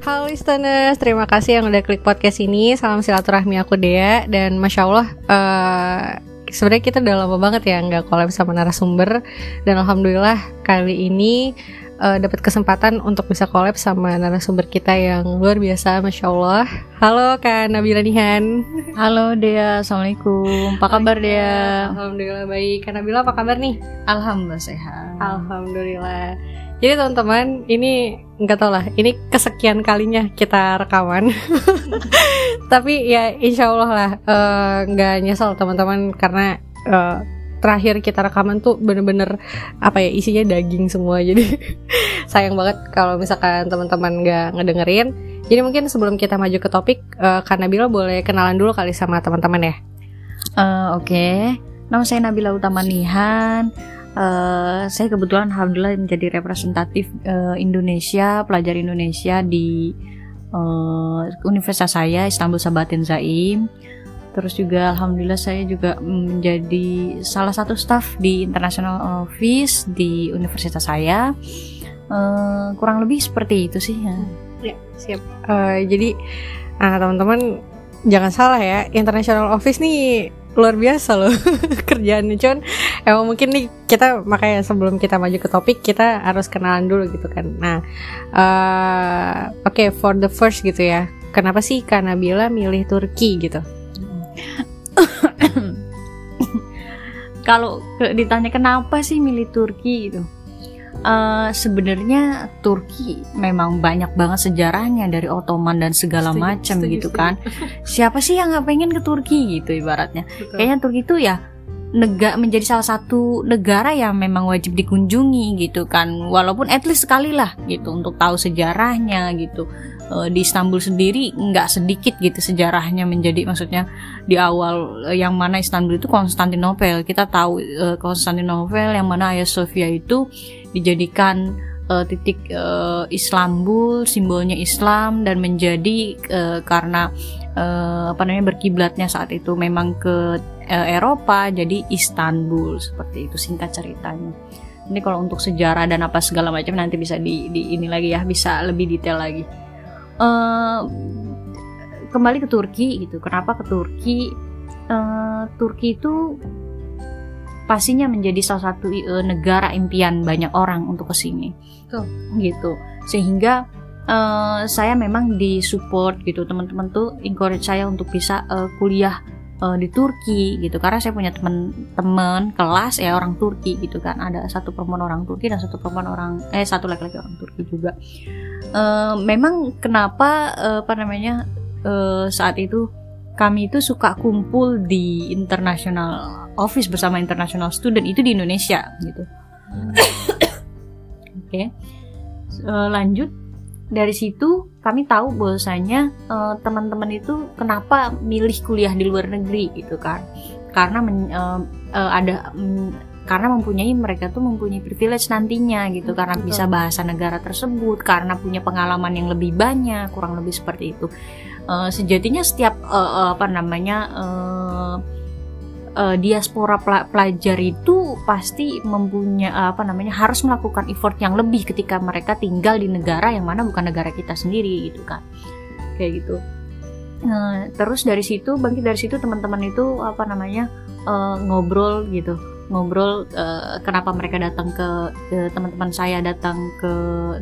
Halo listeners, terima kasih yang udah klik podcast ini. Salam silaturahmi aku Dea dan masya Allah uh, sebenarnya kita udah lama banget ya nggak collab sama narasumber dan alhamdulillah kali ini uh, dapat kesempatan untuk bisa collab sama narasumber kita yang luar biasa, masya Allah. Halo Kak Nabila Nihan. Halo Dea, assalamualaikum. Apa kabar Dea? Alhamdulillah baik. Kak Nabila apa kabar nih? Alhamdulillah sehat. Alhamdulillah. Jadi teman-teman, ini nggak tau lah, ini kesekian kalinya kita rekaman. Tapi ya insya Allah lah eh, nggak uh, nyesel teman-teman karena uh, terakhir kita rekaman tuh bener-bener apa ya isinya daging semua jadi sayang banget kalau misalkan teman-teman nggak ngedengerin jadi mungkin sebelum kita maju ke topik uh, Kak Nabila boleh kenalan dulu kali sama teman-teman ya uh, oke okay. nama saya Nabila Utama Nihan Uh, saya kebetulan alhamdulillah menjadi representatif uh, Indonesia, pelajar Indonesia di uh, universitas saya Istanbul Sabatin Zaim. Terus juga alhamdulillah saya juga menjadi salah satu staff di International Office di universitas saya. Uh, kurang lebih seperti itu sih ya. Ya, siap. Uh, jadi teman-teman jangan salah ya, International Office nih luar biasa loh kerjaannya. Cuman emang mungkin nih kita makanya sebelum kita maju ke topik kita harus kenalan dulu gitu kan. Nah uh, oke okay, for the first gitu ya. Kenapa sih Kak Nabila milih Turki gitu? Kalau ditanya kenapa sih milih Turki gitu Uh, sebenarnya Turki memang banyak banget sejarahnya dari Ottoman dan segala macam gitu kan. Siapa sih yang nggak pengen ke Turki gitu ibaratnya? Betul. Kayaknya Turki itu ya negara menjadi salah satu negara yang memang wajib dikunjungi gitu kan. Walaupun at least sekali lah gitu untuk tahu sejarahnya gitu. Uh, di Istanbul sendiri nggak sedikit gitu sejarahnya menjadi maksudnya di awal uh, yang mana Istanbul itu Konstantinopel. Kita tahu uh, Konstantinopel yang mana Hagia Sophia itu dijadikan uh, titik uh, Islambul simbolnya Islam dan menjadi uh, karena uh, apa namanya berkiblatnya saat itu memang ke uh, Eropa jadi Istanbul seperti itu singkat ceritanya. Ini kalau untuk sejarah dan apa segala macam nanti bisa di, di ini lagi ya bisa lebih detail lagi uh, kembali ke Turki gitu. Kenapa ke Turki? Uh, Turki itu pastinya menjadi salah satu uh, negara impian banyak orang untuk ke sini Tuh. gitu. Sehingga uh, saya memang disupport gitu. Teman-teman tuh encourage saya untuk bisa uh, kuliah uh, di Turki gitu. Karena saya punya teman-teman kelas ya orang Turki gitu kan. Ada satu perempuan orang Turki dan satu perempuan orang eh satu laki-laki orang Turki juga. Uh, memang kenapa uh, apa namanya uh, saat itu kami itu suka kumpul di international office bersama international student itu di Indonesia gitu. Oke, okay. uh, lanjut. Dari situ kami tahu bahwasanya uh, teman-teman itu kenapa milih kuliah di luar negeri gitu kan? Karena men, uh, uh, ada um, karena mempunyai mereka tuh mempunyai privilege nantinya gitu karena Betul. bisa bahasa negara tersebut karena punya pengalaman yang lebih banyak kurang lebih seperti itu uh, sejatinya setiap uh, apa namanya uh, uh, diaspora pelajar itu pasti mempunyai apa namanya harus melakukan effort yang lebih ketika mereka tinggal di negara yang mana bukan negara kita sendiri gitu kan. Kayak gitu. Uh, terus dari situ bangkit dari situ teman-teman itu apa namanya uh, ngobrol gitu. Ngobrol uh, kenapa mereka datang ke, ke teman-teman saya datang ke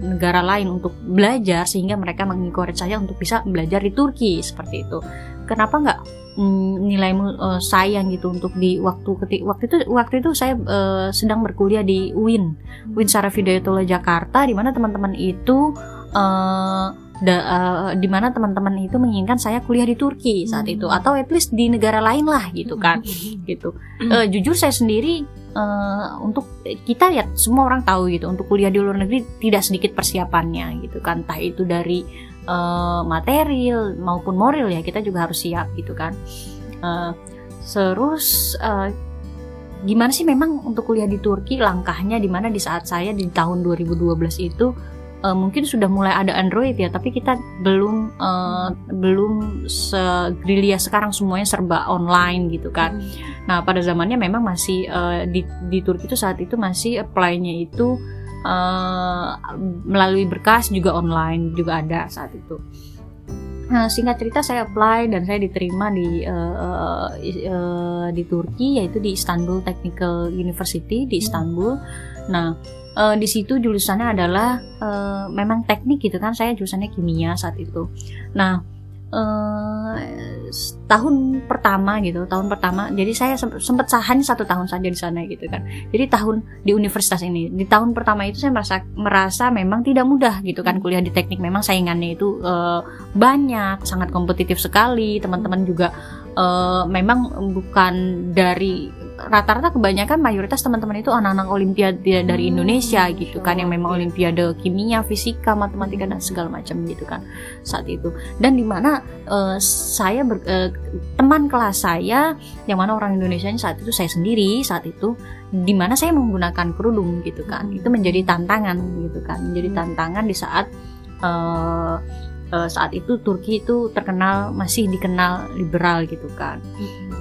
negara lain untuk belajar sehingga mereka mengikuti saya untuk bisa belajar di Turki seperti itu. Kenapa nggak mm, nilaimu uh, sayang gitu untuk di waktu ketik waktu itu waktu itu saya uh, sedang berkuliah di UIN UIN Saraf Hidayatullah Jakarta di mana teman-teman itu uh, da, uh, di mana teman-teman itu menginginkan saya kuliah di Turki saat hmm. itu atau at least di negara lain lah gitu kan hmm. gitu uh, jujur saya sendiri uh, untuk kita ya semua orang tahu gitu untuk kuliah di luar negeri tidak sedikit persiapannya gitu kan entah itu dari uh, material maupun moral ya kita juga harus siap gitu kan uh, terus uh, gimana sih memang untuk kuliah di Turki langkahnya di mana di saat saya di tahun 2012 itu uh, mungkin sudah mulai ada Android ya, tapi kita belum uh, belum segrilia sekarang semuanya serba online gitu kan. Hmm. Nah pada zamannya memang masih uh, di di Turki itu saat itu masih apply-nya itu uh, melalui berkas juga online juga ada saat itu Nah, singkat cerita saya apply dan saya diterima di uh, uh, di Turki yaitu di Istanbul Technical University di Istanbul. Nah, uh, di situ jurusannya adalah uh, memang teknik gitu kan. Saya jurusannya kimia saat itu. Nah, uh, tahun pertama gitu tahun pertama. Jadi saya sempat hanya satu tahun saja di sana gitu kan. Jadi tahun di universitas ini di tahun pertama itu saya merasa merasa memang tidak mudah gitu kan kuliah di teknik. Memang saingannya itu uh, banyak sangat kompetitif sekali. Teman-teman juga uh, memang bukan dari rata-rata kebanyakan mayoritas teman-teman itu anak-anak olimpiade dari Indonesia gitu kan yang memang olimpiade kimia, fisika, matematika dan segala macam gitu kan saat itu. Dan di mana uh, saya ber, uh, teman kelas saya yang mana orang Indonesia saat itu saya sendiri saat itu di mana saya menggunakan kerudung gitu kan itu menjadi tantangan gitu kan menjadi tantangan di saat uh, saat itu Turki itu terkenal masih dikenal liberal gitu kan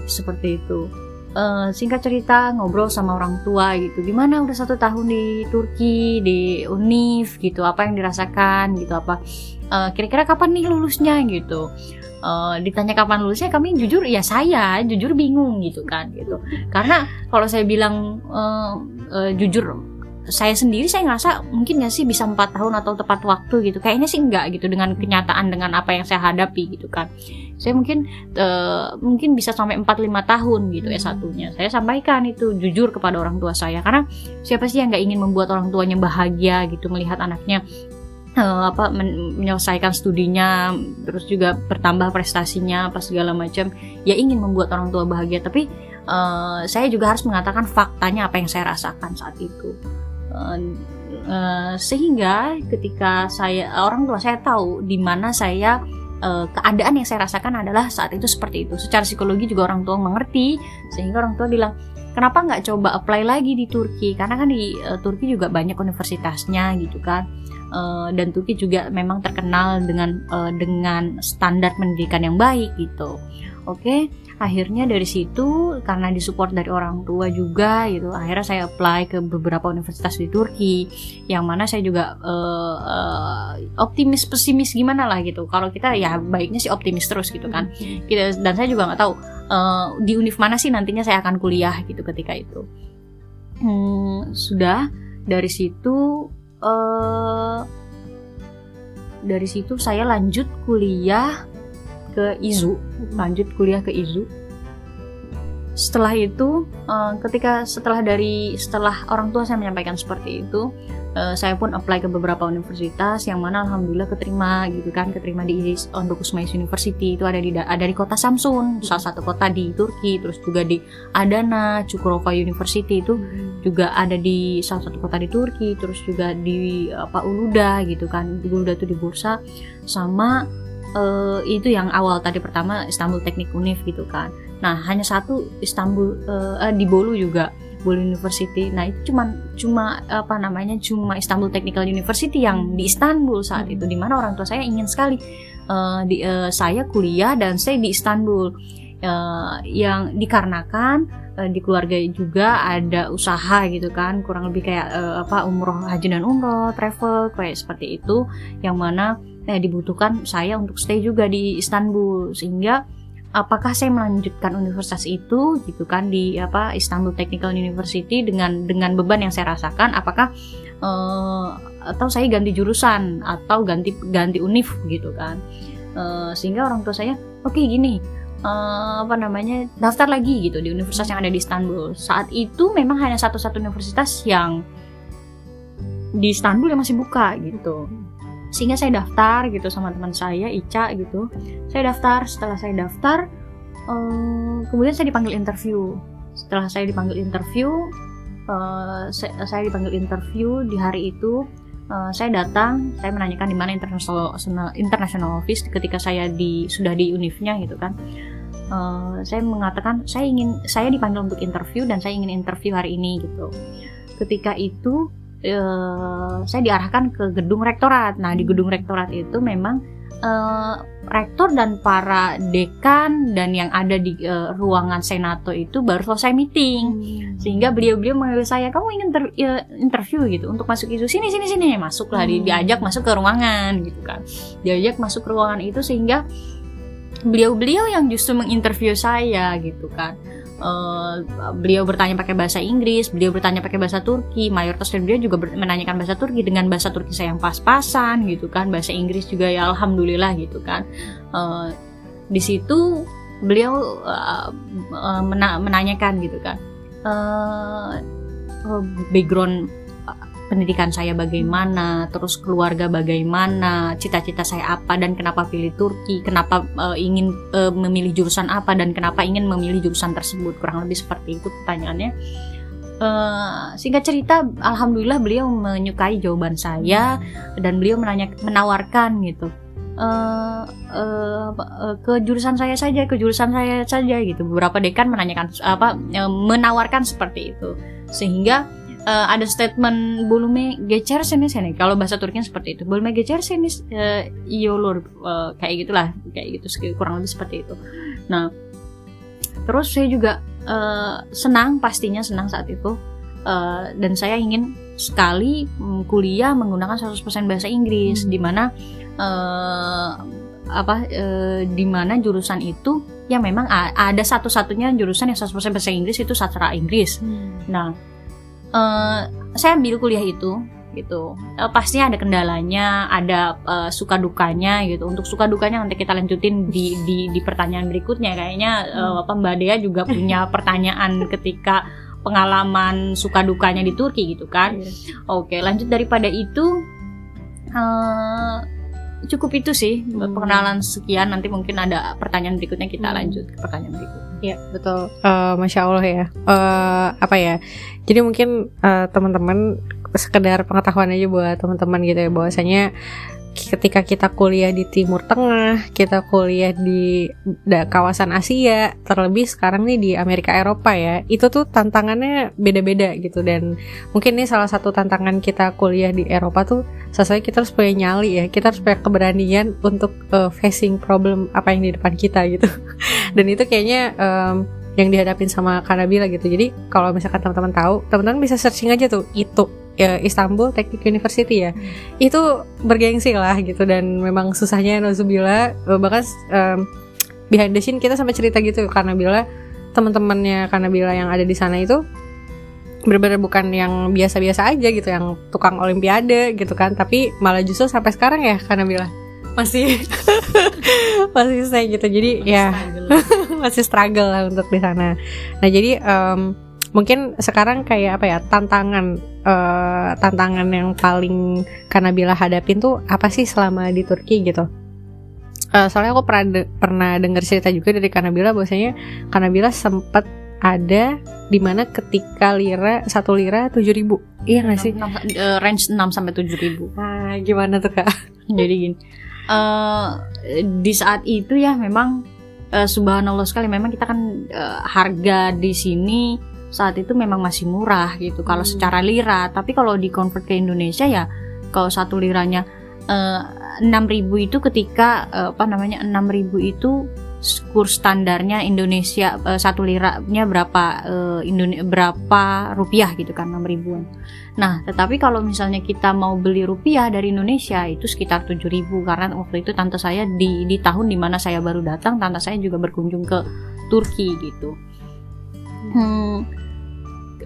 seperti itu uh, singkat cerita ngobrol sama orang tua gitu. Gimana udah satu tahun di Turki di Unif gitu apa yang dirasakan gitu apa uh, kira-kira kapan nih lulusnya gitu. Uh, ditanya kapan lulusnya kami jujur ya saya jujur bingung gitu kan gitu. Karena kalau saya bilang uh, uh, jujur saya sendiri saya ngerasa mungkin gak sih bisa empat tahun atau tepat waktu gitu. Kayaknya sih enggak gitu dengan kenyataan dengan apa yang saya hadapi gitu kan. Saya mungkin uh, mungkin bisa sampai 4 5 tahun gitu ya satunya. Saya sampaikan itu jujur kepada orang tua saya. Karena siapa sih yang nggak ingin membuat orang tuanya bahagia gitu melihat anaknya uh, apa men menyelesaikan studinya terus juga bertambah prestasinya apa segala macam. Ya ingin membuat orang tua bahagia tapi uh, saya juga harus mengatakan faktanya apa yang saya rasakan saat itu uh, uh, sehingga ketika saya orang tua saya tahu di mana saya uh, keadaan yang saya rasakan adalah saat itu seperti itu. Secara psikologi juga orang tua mengerti, sehingga orang tua bilang, kenapa nggak coba apply lagi di Turki? Karena kan di Turki juga banyak universitasnya gitu kan. Dan Turki juga memang terkenal dengan dengan standar pendidikan yang baik gitu. Oke, okay? Akhirnya dari situ karena disupport dari orang tua juga gitu akhirnya saya apply ke beberapa universitas di Turki yang mana saya juga uh, uh, optimis pesimis gimana lah gitu. Kalau kita ya baiknya sih optimis terus gitu kan. Mm-hmm. kita dan saya juga nggak tahu uh, di univ mana sih nantinya saya akan kuliah gitu ketika itu. Hmm, sudah dari situ uh, dari situ saya lanjut kuliah ke IZU, lanjut kuliah ke IZU. Setelah itu, uh, ketika setelah dari setelah orang tua saya menyampaikan seperti itu, uh, saya pun apply ke beberapa universitas yang mana alhamdulillah keterima gitu kan, keterima di Ondok Usmais University. Itu ada di ada di kota Samsun, salah satu kota di Turki, terus juga di Adana, Çukurova University itu juga ada di salah satu kota di Turki, terus juga di apa Uluda gitu kan, Uluda itu di Bursa sama uh, itu yang awal tadi pertama Istanbul Teknik Unif gitu kan. Nah hanya satu Istanbul uh, di Bolu juga Bolu University. Nah itu cuma cuma apa namanya cuma Istanbul Technical University yang di Istanbul saat itu di mana orang tua saya ingin sekali uh, di, uh, saya kuliah dan saya di Istanbul uh, yang dikarenakan di keluarga juga ada usaha gitu kan kurang lebih kayak uh, apa umroh haji dan umroh travel kayak seperti itu yang mana eh, dibutuhkan saya untuk stay juga di Istanbul sehingga apakah saya melanjutkan universitas itu gitu kan di apa Istanbul Technical University dengan dengan beban yang saya rasakan? Apakah uh, atau saya ganti jurusan atau ganti ganti univ gitu kan? Uh, sehingga orang tua saya oke okay, gini uh, apa namanya daftar lagi gitu di universitas yang ada di Istanbul. Saat itu memang hanya satu-satu universitas yang di Istanbul yang masih buka gitu sehingga saya daftar gitu sama teman saya Ica gitu. Saya daftar setelah saya daftar um, kemudian saya dipanggil interview. Setelah saya dipanggil interview uh, saya, saya dipanggil interview di hari itu uh, saya datang saya menanyakan di mana international international office ketika saya di sudah di univnya gitu kan. Uh, saya mengatakan saya ingin saya dipanggil untuk interview dan saya ingin interview hari ini gitu. Ketika itu uh, saya diarahkan ke gedung rektorat. Nah, di gedung rektorat itu memang uh, rektor dan para dekan dan yang ada di uh, ruangan senato itu baru selesai meeting hmm. sehingga beliau-beliau mengambil saya kamu ingin ter, uh, interview gitu untuk masuk isu sini sini sini masuklah hmm. diajak masuk ke ruangan gitu kan diajak masuk ke ruangan itu sehingga beliau-beliau yang justru menginterview saya gitu kan Uh, beliau bertanya pakai bahasa Inggris, beliau bertanya pakai bahasa Turki, mayoritas dari beliau juga menanyakan bahasa Turki dengan bahasa Turki saya yang pas-pasan gitu kan, bahasa Inggris juga ya alhamdulillah gitu kan. Uh, di situ beliau uh, mena menanyakan gitu kan uh, background pendidikan saya bagaimana, terus keluarga bagaimana, cita-cita saya apa dan kenapa pilih Turki, kenapa uh, ingin uh, memilih jurusan apa dan kenapa ingin memilih jurusan tersebut. Kurang lebih seperti itu pertanyaannya. Uh, singkat cerita, alhamdulillah beliau menyukai jawaban saya dan beliau menanya, menawarkan gitu. Uh, uh, uh, ke jurusan saya saja, ke jurusan saya saja gitu. Beberapa dekan menanyakan apa, uh, menawarkan seperti itu, sehingga uh, ada statement bulume gecer sini sini kalau bahasa Turkinya seperti itu bulume gecer sini uh, iolur uh, kayak gitulah kayak gitu kurang lebih seperti itu nah terus saya juga uh, senang pastinya senang saat itu uh, dan saya ingin sekali um, kuliah menggunakan 100% bahasa Inggris hmm. di mana uh, apa uh, di mana jurusan itu yang memang ada satu-satunya jurusan yang 100% bahasa Inggris itu sastra Inggris. Hmm. Nah, uh, saya ambil kuliah itu gitu. Uh, pastinya ada kendalanya ada uh, suka dukanya gitu. Untuk suka dukanya nanti kita lanjutin di di, di pertanyaan berikutnya. Kayaknya uh, apa Mbak Dea juga punya pertanyaan ketika pengalaman suka dukanya di Turki gitu kan? Yeah. oke lanjut daripada itu uh, cukup itu sih hmm. perkenalan sekian nanti mungkin ada pertanyaan berikutnya kita hmm. lanjut ke pertanyaan berikutnya Ya betul, uh, masya Allah ya. Uh, apa ya? Jadi mungkin uh, teman-teman sekedar pengetahuan aja buat teman-teman gitu ya bahwasanya ketika kita kuliah di Timur Tengah, kita kuliah di kawasan Asia, terlebih sekarang nih di Amerika Eropa ya, itu tuh tantangannya beda-beda gitu dan mungkin ini salah satu tantangan kita kuliah di Eropa tuh sesuai kita harus punya nyali ya, kita harus punya keberanian untuk uh, facing problem apa yang di depan kita gitu. dan itu kayaknya um, yang dihadapin sama Kanabila gitu. Jadi kalau misalkan teman-teman tahu, teman-teman bisa searching aja tuh itu ya, Istanbul Teknik University ya hmm. itu bergengsi lah gitu dan memang susahnya Nozubila bahkan um, behind the scene kita sampai cerita gitu karena bila teman-temannya karena bila yang ada di sana itu benar-benar bukan yang biasa-biasa aja gitu yang tukang olimpiade gitu kan tapi malah justru sampai sekarang ya karena bila masih masih saya gitu jadi masih ya struggle. masih struggle lah untuk di sana nah jadi um, mungkin sekarang kayak apa ya tantangan uh, tantangan yang paling Kanabila hadapin tuh apa sih selama di Turki gitu? Uh, soalnya aku pernah de pernah dengar cerita juga dari Kanabila bahwasanya Kanabila sempat ada di mana ketika lira satu lira tujuh ribu. Iya nggak sih? 6, 6, uh, range 6 sampai tujuh ribu. Ah gimana tuh kak? Jadi gini uh, di saat itu ya memang uh, subhanallah sekali memang kita kan uh, harga di sini saat itu memang masih murah gitu kalau hmm. secara lira. Tapi kalau di convert ke Indonesia ya kalau satu liranya eh, enam uh, ribu itu ketika uh, apa namanya enam ribu itu kurs standarnya Indonesia uh, satu liranya berapa uh, Indonesia berapa rupiah gitu kan enam ribuan. Nah, tetapi kalau misalnya kita mau beli rupiah dari Indonesia itu sekitar tujuh ribu. Karena waktu itu tante saya di di tahun di mana saya baru datang tante saya juga berkunjung ke Turki gitu. Hmm,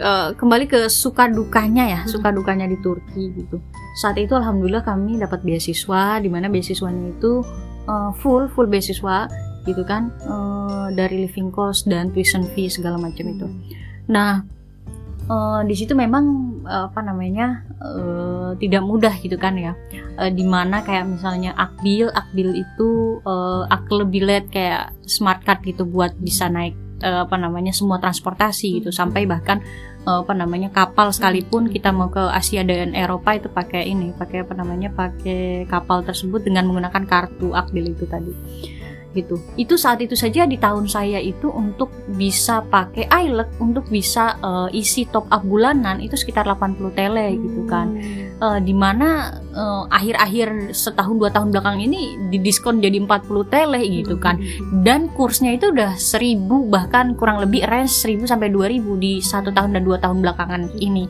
uh, kembali ke suka dukanya ya, hmm. suka dukanya di Turki gitu. Saat itu alhamdulillah kami dapat beasiswa di mana beasiswanya itu uh, full full beasiswa gitu kan uh, dari living cost dan tuition fee segala macam itu. Hmm. Nah, uh, di situ memang uh, apa namanya uh, tidak mudah gitu kan ya uh, di mana kayak misalnya akbil akbil itu uh, aklebilet kayak smart card gitu buat bisa naik uh, apa namanya semua transportasi gitu sampai bahkan apa namanya kapal sekalipun kita mau ke Asia dan Eropa itu pakai ini pakai apa namanya pakai kapal tersebut dengan menggunakan kartu akbil itu tadi gitu. Itu saat itu saja di tahun saya itu untuk bisa pakai iLek untuk bisa uh, isi top up bulanan itu sekitar 80 tele gitu kan. Uh, di mana uh, akhir-akhir setahun dua tahun belakang ini didiskon jadi 40 tele gitu kan. Dan kursnya itu udah 1000 bahkan kurang lebih range 1000 sampai 2000 di satu tahun dan dua tahun belakangan ini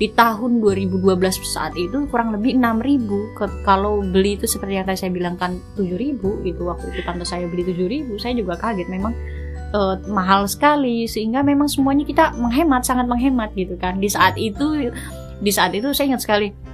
di tahun 2012 saat itu kurang lebih 6000 ke, kalau beli itu seperti yang tadi saya bilang kan 7000 itu waktu itu tante saya beli 7000 saya juga kaget. Memang uh, mahal sekali sehingga memang semuanya kita menghemat sangat menghemat gitu kan. Di saat itu di saat itu saya ingat sekali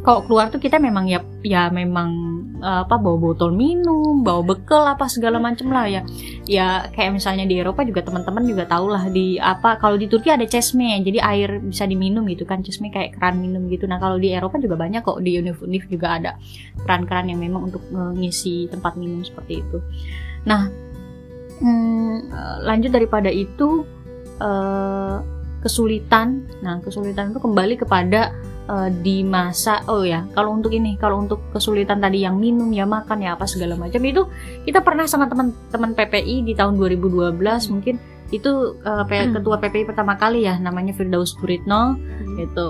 kalau keluar tuh kita memang ya ya memang apa bawa botol minum, bawa bekal apa segala macem lah ya. Ya kayak misalnya di Eropa juga teman-teman juga tahu lah di apa kalau di Turki ada cesme jadi air bisa diminum gitu kan cesme kayak keran minum gitu. Nah kalau di Eropa juga banyak kok di Univ-Univ juga ada keran-keran yang memang untuk mengisi tempat minum seperti itu. Nah hmm, lanjut daripada itu uh, kesulitan. Nah kesulitan itu kembali kepada uh, di masa oh ya kalau untuk ini kalau untuk kesulitan tadi yang minum ya makan ya apa segala macam itu kita pernah sama teman-teman PPI di tahun 2012 mungkin itu uh, ketua PPI pertama kali ya namanya Firdaus Guritno hmm. itu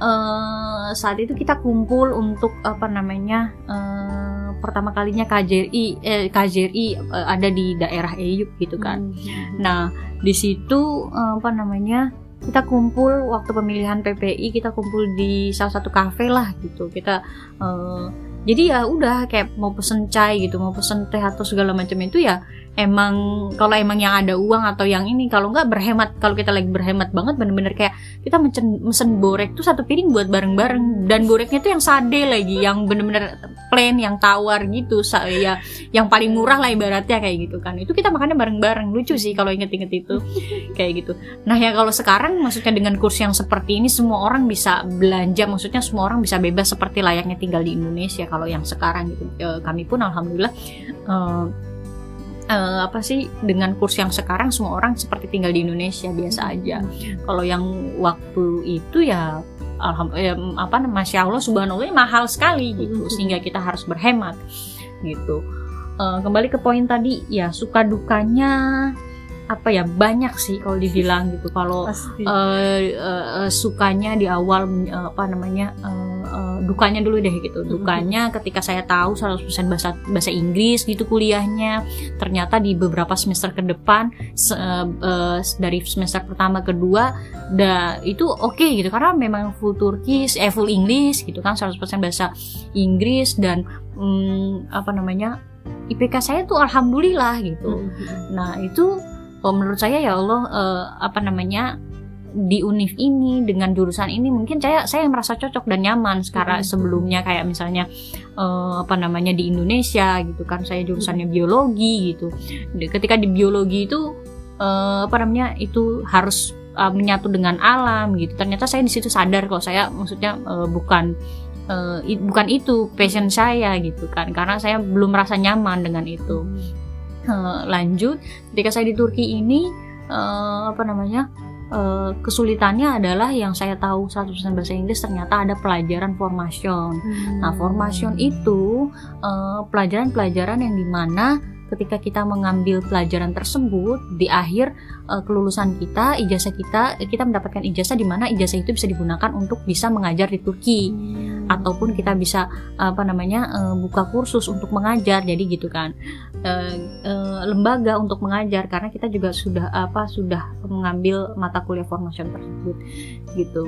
uh, saat itu kita kumpul untuk apa namanya uh, pertama kalinya KJRI eh, KJRI uh, ada di daerah Eyüp gitu kan hmm. nah di situ uh, apa namanya kita kumpul waktu pemilihan PPI kita kumpul di salah satu kafe lah gitu. Kita uh, jadi ya udah kayak mau pesen chai gitu mau pesen teh atau segala macam itu ya emang kalau emang yang ada uang atau yang ini kalau nggak berhemat kalau kita lagi berhemat banget bener-bener kayak kita mesen mesen borek tuh satu piring buat bareng-bareng. Dan boreknya tuh yang sade lagi yang bener-bener plain yang tawar gitu ya yang paling murah lah ibaratnya kayak gitu kan. Itu kita makannya bareng-bareng lucu sih kalau inget-inget itu kayak gitu. Nah ya kalau sekarang maksudnya dengan kurs yang seperti ini semua orang bisa belanja maksudnya semua orang bisa bebas seperti layaknya tinggal di Indonesia kalau yang sekarang gitu. E, kami pun alhamdulillah e, uh, apa sih dengan kurs yang sekarang semua orang seperti tinggal di Indonesia biasa aja. Kalau yang waktu itu ya alhamdulillah ya, apa masya Allah subhanallah mahal sekali gitu sehingga kita harus berhemat gitu. Uh, kembali ke poin tadi ya suka dukanya apa ya banyak sih kalau dibilang gitu. Kalau uh, uh, sukanya di awal uh, apa namanya uh, uh, dukanya dulu deh gitu. Dukanya ketika saya tahu 100% bahasa bahasa Inggris gitu kuliahnya. Ternyata di beberapa semester ke depan se, uh, dari semester pertama kedua da itu oke okay, gitu. Karena memang full Turkish eh full English gitu kan 100% bahasa Inggris dan um, apa namanya IPK saya tuh alhamdulillah gitu. Nah, itu kalau menurut saya ya Allah uh, apa namanya di univ ini dengan jurusan ini mungkin saya saya merasa cocok dan nyaman sekarang hmm. sebelumnya. Kayak misalnya uh, apa namanya di Indonesia gitu kan. Saya jurusannya hmm. biologi gitu. Ketika di biologi itu uh, apa namanya itu harus uh, menyatu dengan alam gitu. Ternyata saya di situ sadar kalau saya maksudnya uh, bukan uh, bukan itu passion saya gitu kan. Karena saya belum merasa nyaman dengan itu uh, lanjut ketika saya di Turki ini uh, apa namanya uh, kesulitannya adalah yang saya tahu 100% bahasa Inggris ternyata ada pelajaran formation. Hmm. Nah, formation itu pelajaran-pelajaran uh, yang di mana ketika kita mengambil pelajaran tersebut di akhir uh, kelulusan kita ijazah kita kita mendapatkan ijazah di mana ijazah itu bisa digunakan untuk bisa mengajar di Turki hmm. ataupun kita bisa apa namanya uh, buka kursus untuk mengajar jadi gitu kan uh, uh, lembaga untuk mengajar karena kita juga sudah apa sudah mengambil mata kuliah formation tersebut gitu.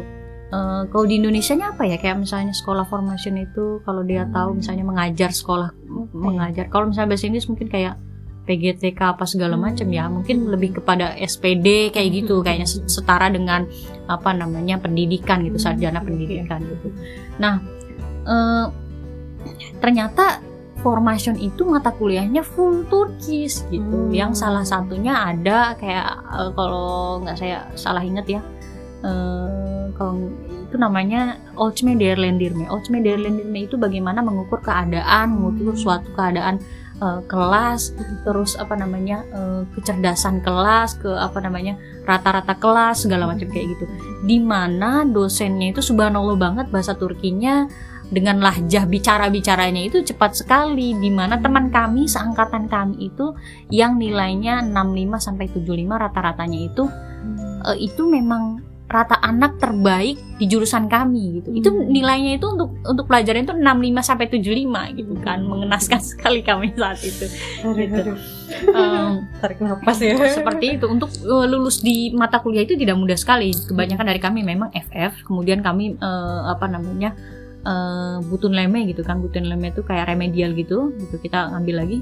Uh, kalau di Indonesia nya apa ya? Kayak misalnya sekolah formation itu kalau dia tahu misalnya mengajar sekolah mengajar. Kalau misalnya bahasa Inggris mungkin kayak PGTK apa segala macam ya mungkin lebih kepada SPD kayak gitu kayaknya setara dengan apa namanya pendidikan gitu sarjana pendidikan gitu. Nah uh, ternyata formation itu mata kuliahnya full Turkish gitu hmm. yang salah satunya ada kayak uh, kalau nggak saya salah ingat ya uh, kalau itu namanya Olchme Derlendirme. Olchme Derlendirme itu bagaimana mengukur keadaan, mengukur suatu keadaan uh, kelas, terus apa namanya uh, kecerdasan kelas, ke apa namanya rata-rata kelas segala macam kayak gitu. Di mana dosennya itu subhanallah banget bahasa Turkinya dengan lahjah bicara-bicaranya itu cepat sekali di mana teman kami seangkatan kami itu yang nilainya 65 sampai 75 rata-ratanya itu uh, itu memang rata anak terbaik di jurusan kami gitu. Itu Hmm. nilainya itu untuk untuk pelajaran itu 65 sampai 75 gitu kan. Mengenaskan sekali kami saat itu. Aduh, Gitu. aduh. Em, tarik nafas ya seperti itu untuk eh, lulus di mata kuliah itu tidak mudah sekali. Kebanyakan dari kami memang FF, kemudian kami eh, apa namanya? Eh, butun leme gitu kan. Butun leme itu kayak remedial gitu. Gitu kita ngambil lagi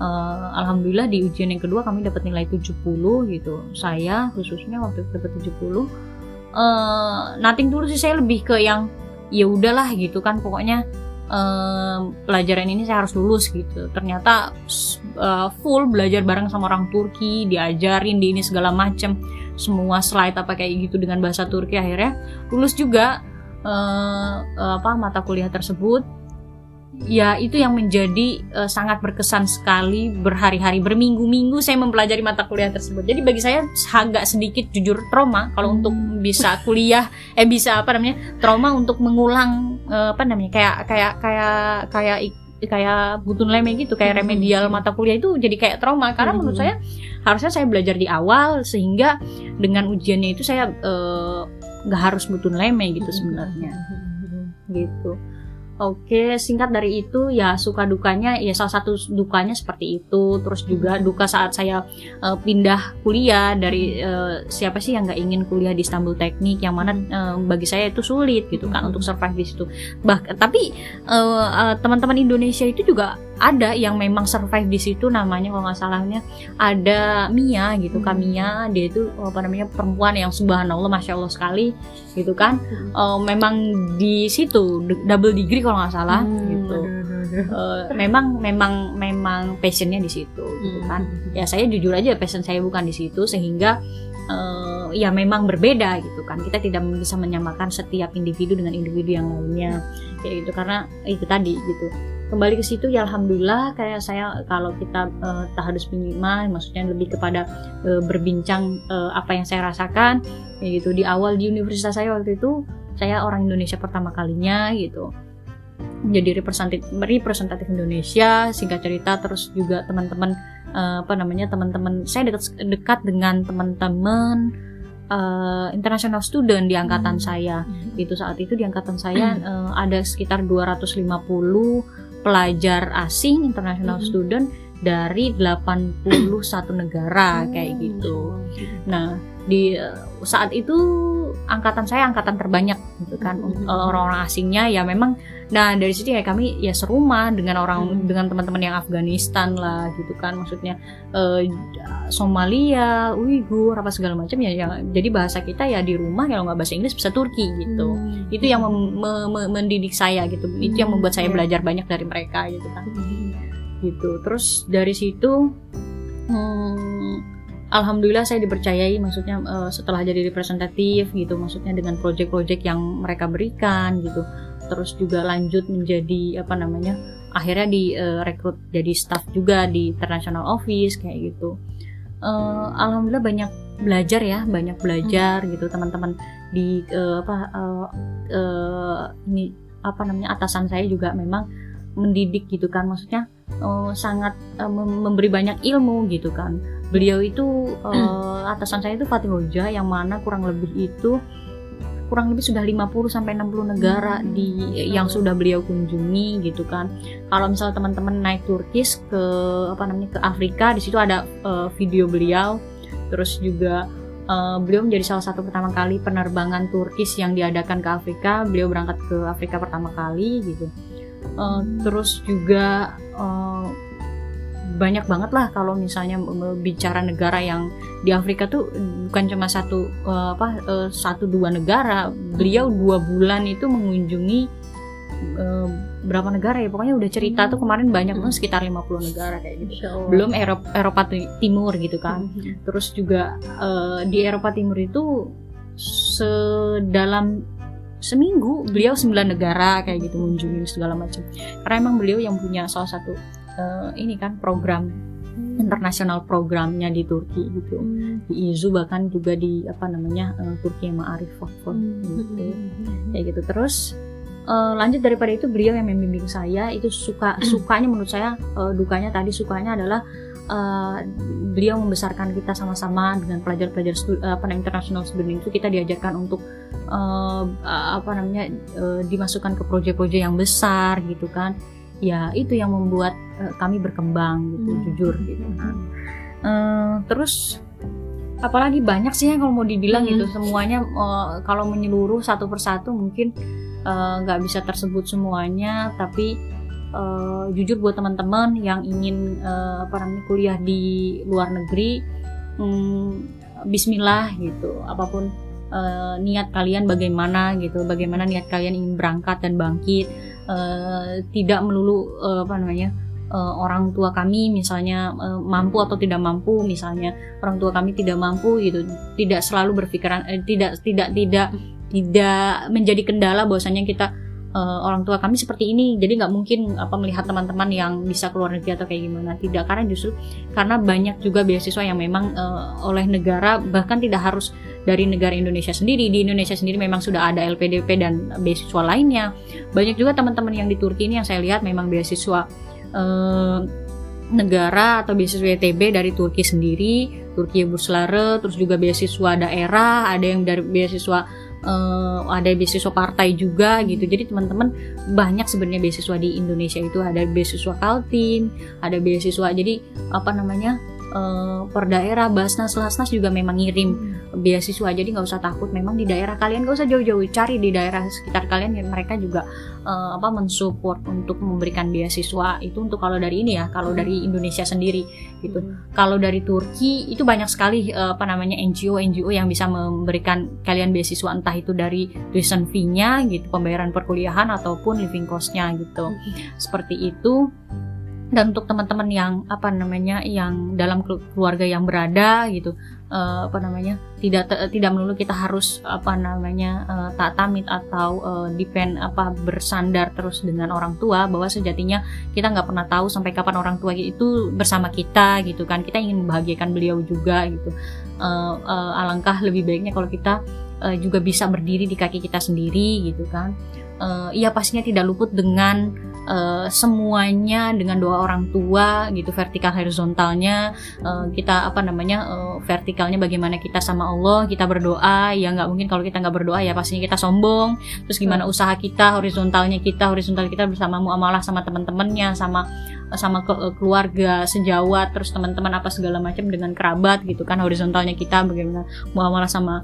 Eh, alhamdulillah di ujian yang kedua kami dapat nilai 70 gitu. Saya khususnya waktu itu dapat 70 eh nothing dulu sih saya lebih ke yang ya udahlah gitu kan pokoknya eh, pelajaran ini saya harus lulus gitu. Ternyata eh, full belajar bareng sama orang Turki, diajarin di ini segala macem semua slide apa kayak gitu dengan bahasa Turki akhirnya lulus juga eh, apa mata kuliah tersebut ya itu yang menjadi eh, sangat berkesan sekali berhari-hari berminggu-minggu saya mempelajari mata kuliah tersebut jadi bagi saya agak sedikit jujur trauma kalau Hmm. untuk bisa kuliah eh bisa apa namanya trauma untuk mengulang eh, apa namanya kayak kayak kayak kayak kayak butun leme gitu kayak Hmm. remedial mata kuliah itu jadi kayak trauma karena Hmm. menurut saya harusnya saya belajar di awal sehingga dengan ujiannya itu saya eh, nggak harus butun leme gitu sebenarnya. Gitu. Oke, singkat dari itu ya suka dukanya ya salah satu dukanya seperti itu. Terus juga duka saat saya eh, pindah kuliah dari eh, siapa sih yang nggak ingin kuliah di Istanbul Teknik? Yang mana eh, bagi saya itu sulit gitu kan untuk survive di situ. Bahkan tapi eh, eh, teman-teman Indonesia itu juga ada yang memang survive di situ namanya kalau nggak salahnya ada Mia gitu kan. Mia dia itu apa namanya perempuan yang subhanallah masya Allah sekali gitu kan. Eh, memang di situ double degree kalau nggak salah Hmm, gitu. aduh, aduh, aduh. Eh, memang memang memang passionnya di situ gitu kan. Ya saya jujur aja passion saya bukan di situ sehingga eh, ya memang berbeda gitu kan. Kita tidak bisa menyamakan setiap individu dengan individu yang lainnya kayak gitu. Karena itu tadi gitu kembali ke situ ya alhamdulillah kayak saya kalau kita eh, tahadus minimal maksudnya lebih kepada eh, berbincang eh, apa yang saya rasakan kayak gitu. Di awal di universitas saya waktu itu saya orang Indonesia pertama kalinya gitu. Menjadi representatif representatif Indonesia singkat cerita terus juga teman-teman eh, apa namanya teman-teman saya dekat dekat dengan teman-teman eh, international student di angkatan Hmm. saya. Itu saat itu di angkatan saya eh, ada sekitar 250 pelajar asing international Hmm. student dari 81 negara kayak Hmm, gitu. Nah, di eh, saat itu angkatan saya angkatan terbanyak gitu kan Hmm. Eh, orang-orang asingnya ya memang nah dari situ ya kami ya serumah dengan orang Hmm. dengan teman-teman yang Afghanistan lah gitu kan maksudnya eh, Somalia, Uighur apa segala macam ya, ya jadi bahasa kita ya di rumah kalau nggak bahasa Inggris bisa Turki gitu Hmm. itu yang mem- me- me- mendidik saya gitu itu yang Hmm, membuat saya iya. belajar banyak dari mereka gitu kan Hmm. gitu terus dari situ hmm, alhamdulillah saya dipercayai maksudnya eh, setelah jadi representatif gitu maksudnya dengan proyek-proyek yang mereka berikan gitu. Terus juga lanjut menjadi apa namanya akhirnya direkrut jadi staff juga di international office kayak gitu. Eh, alhamdulillah banyak belajar ya banyak belajar gitu. Teman-teman di eh, apa eh, eh, ini apa namanya atasan saya juga memang mendidik gitu kan. Maksudnya eh, sangat mem- memberi banyak ilmu gitu kan beliau itu eh, atasan saya itu Fatih Hoja yang mana kurang lebih itu kurang lebih sudah 50 sampai 60 negara di yang sudah beliau kunjungi gitu kan. Kalau misalnya teman-teman naik Turkis ke apa namanya ke Afrika di situ ada eh, video beliau. Terus juga eh, beliau menjadi salah satu pertama kali penerbangan Turkis yang diadakan ke Afrika. Beliau berangkat ke Afrika pertama kali gitu. Eh, terus juga eh, banyak banget lah kalau misalnya bicara negara yang di Afrika tuh bukan cuma satu eh, apa eh, satu dua negara. Beliau dua bulan itu mengunjungi berapa negara ya? Pokoknya udah cerita tuh kemarin banyak banget sekitar 50 negara kayak gitu. Belum Eropa, Eropa Ti- Timur gitu kan. Hmm. terus juga eh, di Eropa Timur itu sedalam seminggu beliau sembilan negara kayak gitu mengunjungi segala macam. Karena emang beliau yang punya salah satu eh, ini kan program internasional programnya di Turki gitu. Hmm. di IZU bahkan juga di apa namanya eh, Turki yang Ma'arif Vakfur gitu. Kayak gitu. Terus eh, lanjut daripada itu beliau yang membimbing saya itu suka sukanya menurut saya eh, dukanya tadi sukanya adalah uh, beliau membesarkan kita sama-sama dengan pelajar-pelajar uh, apa international student itu kita diajarkan untuk uh, apa namanya uh, dimasukkan ke proyek-proyek yang besar gitu kan ya itu yang membuat uh, kami berkembang gitu hmm. jujur gitu kan uh, terus apalagi banyak sih yang kalau mau dibilang hmm. gitu semuanya uh, kalau menyeluruh satu persatu mungkin nggak uh, bisa tersebut semuanya tapi uh, jujur buat teman-teman yang ingin uh, apa namanya kuliah di luar negeri um, Bismillah gitu. Apa pun uh, niat kalian bagaimana gitu bagaimana niat kalian ingin berangkat dan bangkit. Uh, tidak melulu uh, apa namanya uh, orang tua kami misalnya uh, mampu atau tidak mampu misalnya orang tua kami tidak mampu gitu. Tidak selalu berpikiran eh, tidak tidak tidak tidak menjadi kendala bahwasanya kita uh, orang tua kami seperti ini jadi nggak mungkin apa melihat teman-teman yang bisa keluar negeri atau kayak gimana. Tidak karena justru karena banyak juga beasiswa yang memang uh, oleh negara bahkan tidak harus dari negara Indonesia sendiri. Di Indonesia sendiri memang sudah ada LPDP dan beasiswa lainnya. Banyak juga teman-teman yang di Turki ini yang saya lihat memang beasiswa uh, negara atau beasiswa ETB dari Turki sendiri. Turki Buslare terus juga beasiswa daerah ada yang dari beasiswa uh, ada beasiswa partai juga gitu. Jadi teman-teman banyak sebenarnya beasiswa di Indonesia itu ada beasiswa Kaltim, ada beasiswa jadi apa namanya uh, per daerah Basnas Lasnas juga memang ngirim hmm. beasiswa jadi nggak usah takut memang di daerah kalian nggak usah jauh-jauh cari di daerah sekitar kalian yang mereka juga uh, apa mensupport untuk memberikan beasiswa itu untuk kalau dari ini ya kalau dari Indonesia sendiri gitu hmm. kalau dari Turki itu banyak sekali uh, apa namanya NGO NGO yang bisa memberikan kalian beasiswa entah itu dari tuition fee-nya gitu pembayaran perkuliahan ataupun living cost-nya gitu hmm. seperti itu dan untuk teman-teman yang apa namanya yang dalam keluarga yang berada gitu uh, apa namanya tidak tidak melulu kita harus apa namanya uh, tak tamit atau uh, depend apa bersandar terus dengan orang tua bahwa sejatinya kita nggak pernah tahu sampai kapan orang tua itu bersama kita gitu kan. Kita ingin membahagiakan beliau juga gitu. Uh, uh, alangkah lebih baiknya kalau kita uh, juga bisa berdiri di kaki kita sendiri gitu kan uh, ya pastinya tidak luput dengan uh, semuanya dengan doa orang tua gitu vertikal horizontalnya uh, kita apa namanya uh, vertikalnya bagaimana kita sama Allah kita berdoa ya nggak mungkin kalau kita nggak berdoa ya pastinya kita sombong terus gimana hmm. usaha kita horizontalnya kita horizontal kita bersama muamalah sama teman-temannya sama sama ke, keluarga sejawat terus teman-teman apa segala macam dengan kerabat gitu kan horizontalnya kita bagaimana muamalah sama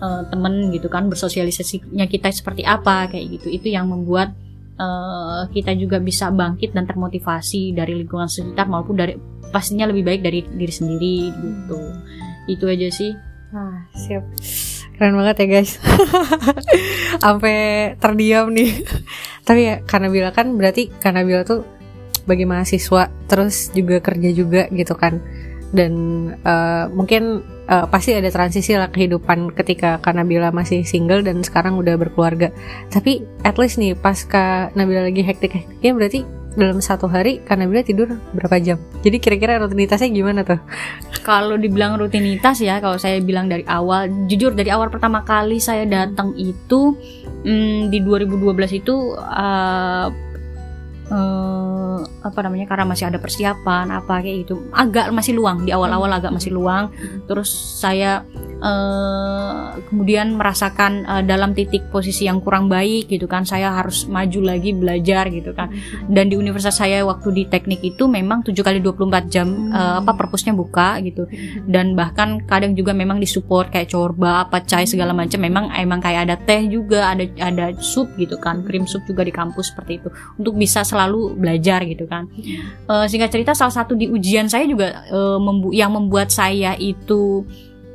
uh, temen gitu kan bersosialisasinya kita seperti apa kayak gitu. Itu yang membuat uh, kita juga bisa bangkit dan termotivasi dari lingkungan sekitar maupun dari pastinya lebih baik dari diri sendiri gitu. Itu aja sih. Ah siap. Keren banget ya guys. Sampai terdiam nih. Tapi ya karena bila kan berarti karena bila tuh bagi mahasiswa terus juga kerja juga gitu kan dan uh, mungkin uh, pasti ada transisi lah kehidupan ketika Kak Nabila masih single dan sekarang udah berkeluarga. Tapi at least nih pas Kak Nabila lagi hektik-hektiknya berarti dalam satu hari Kak Nabila tidur berapa jam? Jadi kira-kira rutinitasnya gimana tuh? Kalau dibilang rutinitas ya, kalau saya bilang dari awal, jujur dari awal pertama kali saya datang itu hmm, di 2012 itu uh, uh, apa namanya karena masih ada persiapan apa kayak gitu. Agak masih luang di awal-awal agak masih luang. Terus saya uh, kemudian merasakan uh, dalam titik posisi yang kurang baik gitu kan saya harus maju lagi belajar gitu kan. Dan di universitas saya waktu di teknik itu memang 7 kali 24 jam uh, apa perpusnya buka gitu. Dan bahkan kadang juga memang disupport kayak corba apa chai segala macam. Memang emang kayak ada teh juga ada ada sup gitu kan krim sup juga di kampus seperti itu. Untuk bisa selalu belajar gitu kan. Uh, singkat cerita salah satu di ujian saya juga uh, membu yang membuat saya itu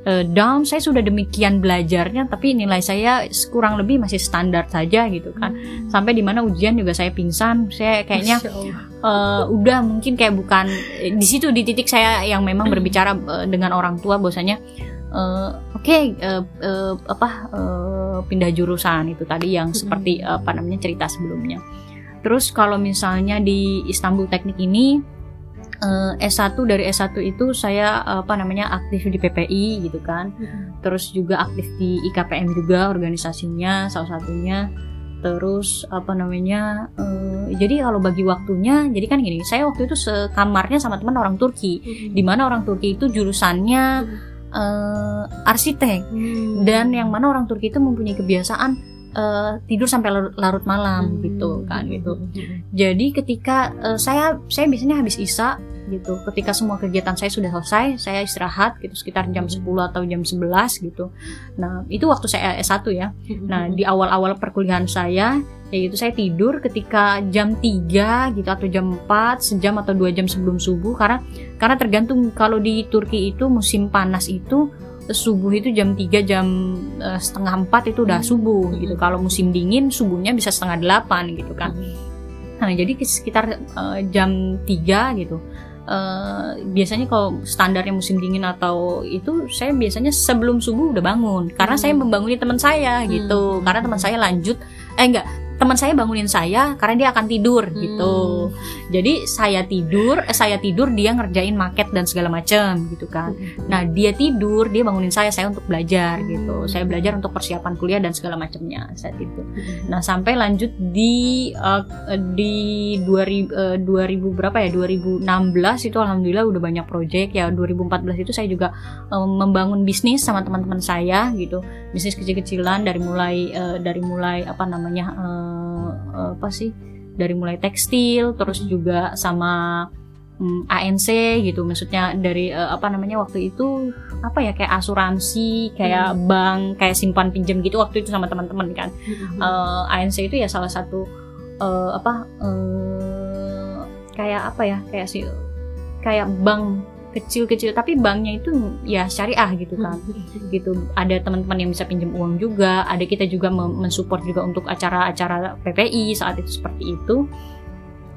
uh, down. Saya sudah demikian belajarnya tapi nilai saya kurang lebih masih standar saja gitu kan. Sampai di mana ujian juga saya pingsan. Saya kayaknya uh, udah mungkin kayak bukan di situ di titik saya yang memang berbicara uh, dengan orang tua bahwasanya uh, oke okay, uh, uh, apa uh, pindah jurusan itu tadi yang seperti uh, apa namanya cerita sebelumnya. Terus kalau misalnya di Istanbul Teknik ini uh, S1 dari S1 itu saya apa namanya aktif di PPI gitu kan. Hmm. Terus juga aktif di IKPM juga organisasinya salah satunya. terus apa namanya uh, jadi kalau bagi waktunya jadi kan gini saya waktu itu sekamarnya sama teman orang Turki hmm. di mana orang Turki itu jurusannya uh, arsitek hmm. dan yang mana orang Turki itu mempunyai kebiasaan uh, tidur sampai larut, larut malam hmm. gitu kan gitu jadi ketika uh, saya saya biasanya habis isa gitu. Ketika semua kegiatan saya sudah selesai, saya istirahat gitu sekitar jam 10 atau jam 11 gitu. Nah, itu waktu saya S1 ya. Nah, di awal-awal perkuliahan saya yaitu saya tidur ketika jam 3 gitu atau jam 4 sejam atau dua jam sebelum subuh karena karena tergantung kalau di Turki itu musim panas itu subuh itu jam 3 jam uh, setengah 4 itu udah subuh gitu. Kalau musim dingin subuhnya bisa setengah 8 gitu kan. Nah jadi sekitar uh, jam 3 gitu. Uh, biasanya kalau standarnya musim dingin atau itu saya biasanya sebelum subuh udah bangun. Karena hmm. saya membanguni teman saya gitu. Hmm. karena teman saya lanjut eh enggak teman saya bangunin saya karena dia akan tidur hmm. gitu. Jadi saya tidur, eh, saya tidur dia ngerjain maket dan segala macam gitu kan. Hmm. Nah dia tidur, dia bangunin saya, saya untuk belajar gitu. Saya belajar untuk persiapan kuliah dan segala macamnya saat itu. Hmm. Nah sampai lanjut di uh, di 2000 uh, 2000 berapa ya 2016 itu alhamdulillah udah banyak proyek ya 2014 itu saya juga uh, membangun bisnis sama teman-teman saya gitu bisnis kecil-kecilan dari mulai uh, dari mulai apa namanya uh, uh, apa sih dari mulai tekstil terus juga sama um, mm, ANC gitu maksudnya dari uh, apa namanya waktu itu apa ya kayak asuransi kayak hmm. bank kayak simpan pinjam gitu waktu itu sama teman-teman kan hmm. uh, ANC itu ya salah satu uh, apa uh, kayak apa ya kayak sih kayak bank kecil-kecil tapi banknya itu ya syariah gitu kan. Hmm. gitu ada teman-teman yang bisa pinjam uang juga ada kita juga mensupport juga untuk acara-acara PPI saat itu seperti itu.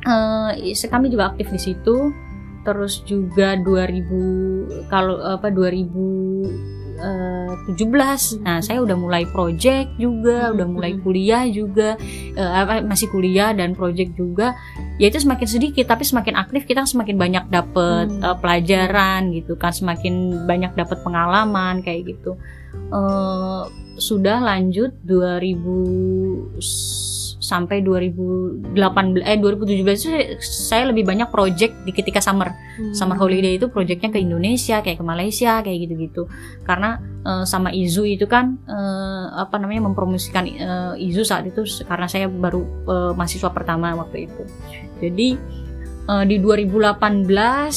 Uh, kami juga aktif di situ. Terus juga 2000 kalau apa 2000 17. Nah, saya udah mulai project juga, udah mulai kuliah juga, uh, apa masih kuliah dan project juga. Ya itu semakin sedikit tapi semakin aktif kita semakin banyak dapet hmm. uh, pelajaran gitu kan, semakin banyak dapet pengalaman kayak gitu. Uh, sudah lanjut 2000 sampai 2018 eh 2017 itu saya lebih banyak project di ketika summer. Hmm. summer holiday itu projectnya ke Indonesia kayak ke Malaysia kayak gitu-gitu. Karena uh, sama Izu itu kan uh, apa namanya mempromosikan uh, Izu saat itu karena saya baru uh, mahasiswa pertama waktu itu. Jadi uh, di 2018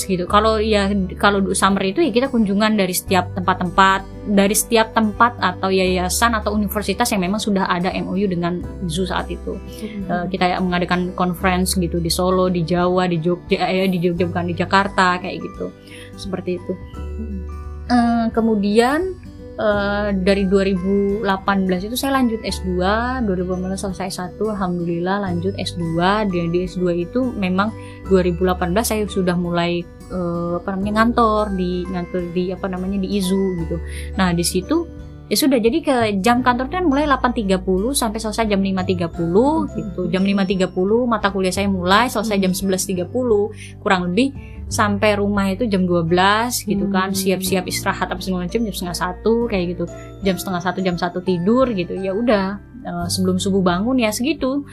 gitu. Kalau ya kalau summer itu ya kita kunjungan dari setiap tempat-tempat, dari setiap tempat atau yayasan atau universitas yang memang sudah ada MOU dengan ZU saat itu. Mm-hmm. Uh, kita ya mengadakan conference gitu di Solo, di Jawa, di Jogja, eh, di Jogja bukan di Jakarta kayak gitu. Seperti itu. Uh, kemudian uh, dari 2018 itu saya lanjut S2 2018 selesai satu Alhamdulillah lanjut S2 dan di S2 itu memang 2018 saya sudah mulai uh, apa namanya ngantor di ngantor di apa namanya di IZU gitu. Nah di situ ya sudah jadi ke jam kantor kan mulai 8.30 sampai selesai jam 5.30 gitu. Jam 5.30 mata kuliah saya mulai selesai jam 11.30 kurang lebih sampai rumah itu jam 12 gitu kan hmm. siap-siap istirahat apa segala macam jam setengah satu kayak gitu jam setengah satu jam satu tidur gitu ya udah uh, sebelum subuh bangun ya segitu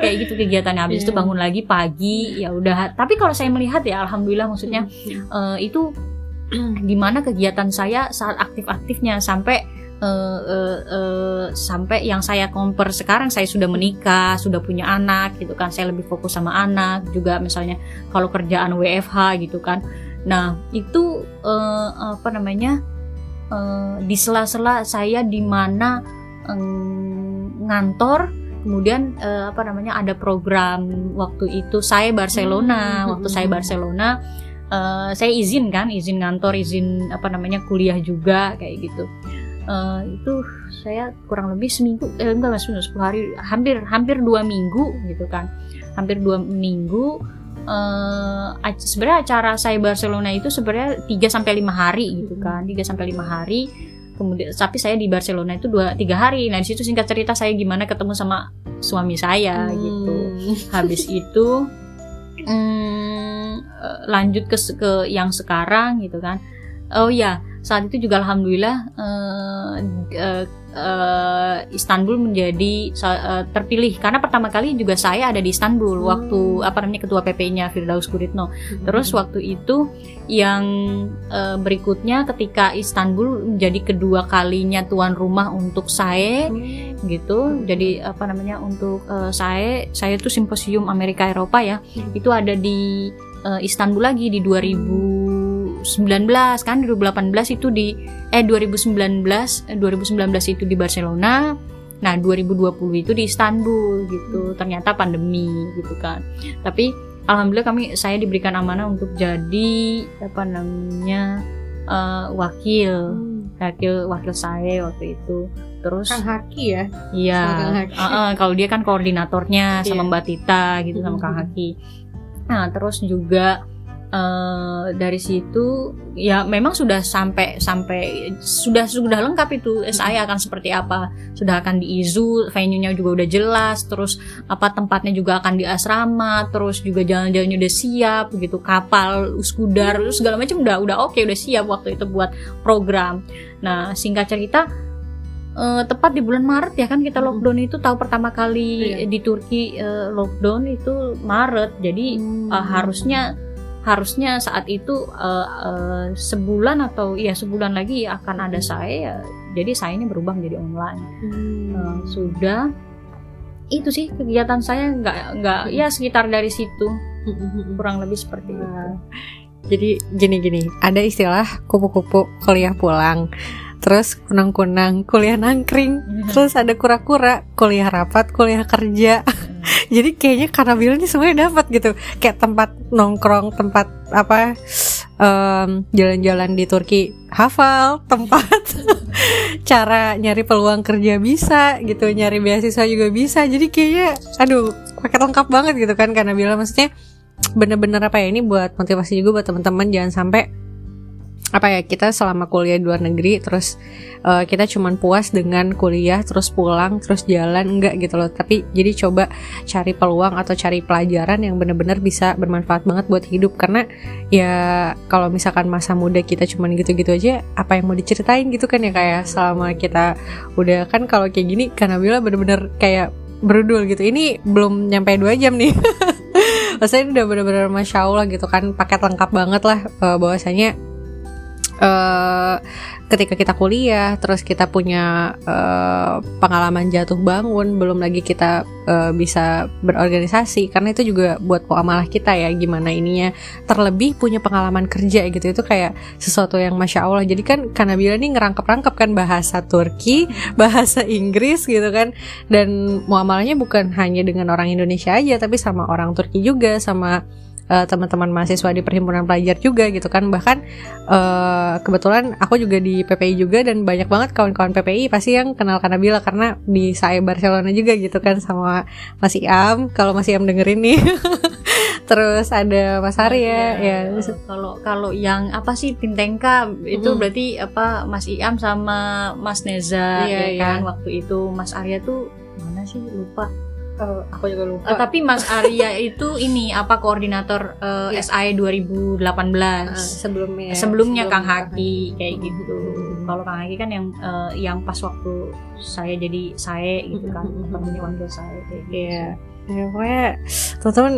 kayak gitu kegiatannya habis yeah. itu iya. bangun lagi pagi ya udah tapi kalau saya melihat ya alhamdulillah maksudnya uh, itu gimana kegiatan saya saat aktif-aktifnya sampai uh, uh, uh, sampai yang saya compare sekarang saya sudah menikah, sudah punya anak gitu kan. Saya lebih fokus sama anak juga misalnya kalau kerjaan WFH gitu kan. Nah, itu uh, apa namanya? Uh, di sela-sela saya di mana um, ngantor kemudian uh, apa namanya ada program waktu itu saya Barcelona, hmm. waktu saya Barcelona uh, saya izin kan, izin ngantor, izin apa namanya kuliah juga kayak gitu uh, itu saya kurang lebih seminggu eh enggak mas sepuluh hari hampir hampir dua minggu gitu kan. Hampir dua minggu uh, sebenarnya acara saya Barcelona itu sebenarnya 3 sampai lima hari gitu kan 3 sampai lima hari. Kemudian tapi saya di Barcelona itu dua tiga hari. Nah di situ singkat cerita saya gimana ketemu sama suami saya hmm. gitu habis itu hmm, lanjut ke ke yang sekarang gitu kan. Oh ya saat itu juga alhamdulillah uh, uh, uh, Istanbul menjadi uh, terpilih karena pertama kali juga saya ada di Istanbul hmm. waktu apa namanya ketua PP-nya Firdaus Guritno. Hmm. Terus waktu itu yang uh, berikutnya ketika Istanbul menjadi kedua kalinya tuan rumah untuk saya hmm. gitu. Jadi apa namanya untuk uh, saya saya itu simposium Amerika Eropa ya. Hmm. Itu ada di uh, Istanbul lagi di 2000 2019 kan? 2018 itu di eh 2019 2019 itu di Barcelona. Nah 2020 itu di Istanbul gitu. Ternyata pandemi gitu kan. Tapi alhamdulillah kami saya diberikan amanah untuk jadi apa namanya uh, wakil. Hmm. wakil wakil saya waktu itu. Terus Kang Haki ya? Iya. Uh, uh, kalau dia kan koordinatornya sama yeah. Mbak Tita gitu sama Kang hmm. Haki. Nah terus juga Uh, dari situ ya memang sudah sampai sampai sudah sudah lengkap itu SI akan seperti apa. Sudah akan diizu venue-nya juga udah jelas terus apa tempatnya juga akan di asrama terus juga jalan-jalannya udah siap gitu. Kapal uskudar segala macam udah udah oke okay, udah siap waktu itu buat program. Nah singkat cerita uh, tepat di bulan Maret ya kan kita lockdown itu tahu pertama kali iya. di Turki uh, lockdown itu Maret. Jadi hmm. uh, harusnya harusnya saat itu uh, uh, sebulan atau ya sebulan lagi akan ada saya ya, jadi saya ini berubah menjadi online hmm. uh, sudah itu sih kegiatan saya nggak nggak hmm. ya sekitar dari situ hmm. kurang lebih seperti itu jadi gini-gini ada istilah kupu-kupu kuliah pulang terus kunang-kunang kuliah nangkring hmm. terus ada kura-kura kuliah rapat kuliah kerja jadi kayaknya karena Bill ini semuanya dapat gitu. Kayak tempat nongkrong tempat apa jalan jalan-jalan di Turki. Hafal tempat cara nyari peluang kerja bisa gitu nyari beasiswa juga bisa. Jadi kayaknya aduh paket lengkap banget gitu kan karena bilang maksudnya bener-bener apa ya ini buat motivasi juga buat teman-teman. Jangan sampai apa ya kita selama kuliah di luar negeri terus uh, kita cuman puas dengan kuliah terus pulang terus jalan enggak gitu loh. Tapi jadi coba cari peluang atau cari pelajaran yang benar-benar bisa bermanfaat banget buat hidup. Karena ya kalau misalkan masa muda kita cuman gitu-gitu aja apa yang mau diceritain gitu kan ya kayak selama kita udah kan kalau kayak gini karena bila bener-bener kayak berudul gitu. Ini belum nyampe dua jam nih. Maksudnya udah bener-bener masya Allah gitu kan paket lengkap banget lah uh, bahwasanya uh, ketika kita kuliah terus kita punya uh, pengalaman jatuh bangun belum lagi kita uh, bisa berorganisasi karena itu juga buat muamalah kita ya gimana ininya terlebih punya pengalaman kerja gitu itu kayak sesuatu yang masya Allah. Jadi kan karena bila ini ngerangkap-rangkap kan bahasa Turki bahasa Inggris gitu kan dan muamalahnya bukan hanya dengan orang Indonesia aja tapi sama orang Turki juga sama uh, teman-teman mahasiswa di perhimpunan pelajar juga gitu kan. Bahkan uh, kebetulan aku juga di PPI juga dan banyak banget kawan-kawan PPI pasti yang kenal Kanabila karena di saya Barcelona juga gitu kan sama Mas Iam. Kalau Mas Iam dengerin nih. Terus ada Mas Arya ya, ya. kalau kalau yang apa sih tim Tengka itu hmm. berarti apa Mas Iam sama Mas Neza ya, ya kan? waktu itu Mas Arya tuh mana sih? Lupa uh, aku juga lupa. Uh, tapi Mas Arya itu ini apa koordinator uh, yeah. SAE 2018. Uh, sebelumnya. Sebelumnya Kang Haki kayak gitu. Kalau Kang Haki kan yang uh, yang pas waktu saya jadi saya gitu kan, temennya wakil saya kayak gitu. Iya. Ya, pokoknya teman-teman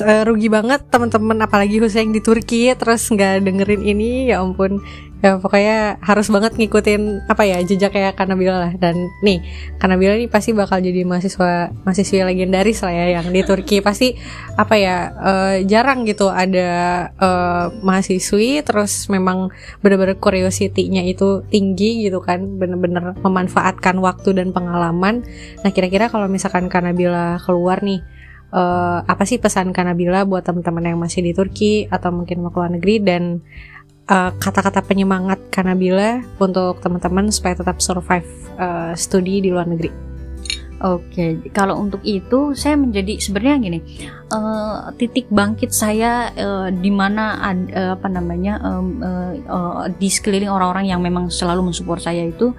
rugi banget teman-teman apalagi khususnya yang di Turki terus nggak dengerin ini ya ampun. Ya pokoknya harus banget ngikutin apa ya jejak kayak Kanabila lah. Dan nih Kanabila ini pasti bakal jadi mahasiswa mahasiswa legendaris lah ya yang di Turki. Pasti apa ya uh, jarang gitu ada uh, mahasiswi terus memang bener-bener curiosity-nya itu tinggi gitu kan. Bener-bener memanfaatkan waktu dan pengalaman. Nah kira-kira kalau misalkan Kanabila keluar nih uh, apa sih pesan Kanabila buat teman-teman yang masih di Turki atau mungkin mau keluar negeri dan Eh, kata-kata uh, penyemangat Kanabila untuk teman-teman supaya tetap survive uh, studi di luar negeri. Oke, okay. kalau untuk itu saya menjadi sebenarnya gini, uh, titik bangkit saya uh, di mana uh, apa namanya um, uh, uh, di sekeliling orang-orang yang memang selalu mensupport saya itu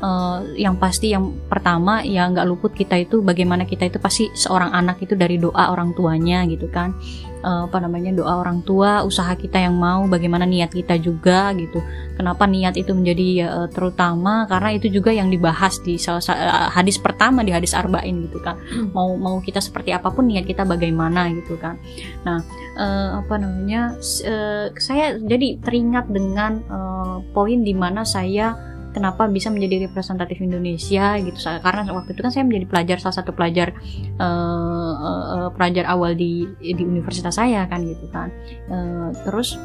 uh, yang pasti yang pertama ya nggak luput kita itu bagaimana kita itu pasti seorang anak itu dari doa orang tuanya gitu kan. Uh, apa namanya doa orang tua usaha kita yang mau bagaimana niat kita juga gitu. Kenapa niat itu menjadi uh, terutama? Karena itu juga yang dibahas di salah uh, hadis pertama di hadis arba'in gitu kan. Hmm. mau mau kita seperti apa pun niat kita bagaimana gitu kan. Nah uh, apa namanya uh, saya jadi teringat dengan uh, poin di mana saya kenapa bisa menjadi representatif Indonesia gitu karena waktu itu kan saya menjadi pelajar salah satu pelajar uh, uh, pelajar awal di di universitas saya kan gitu kan uh, terus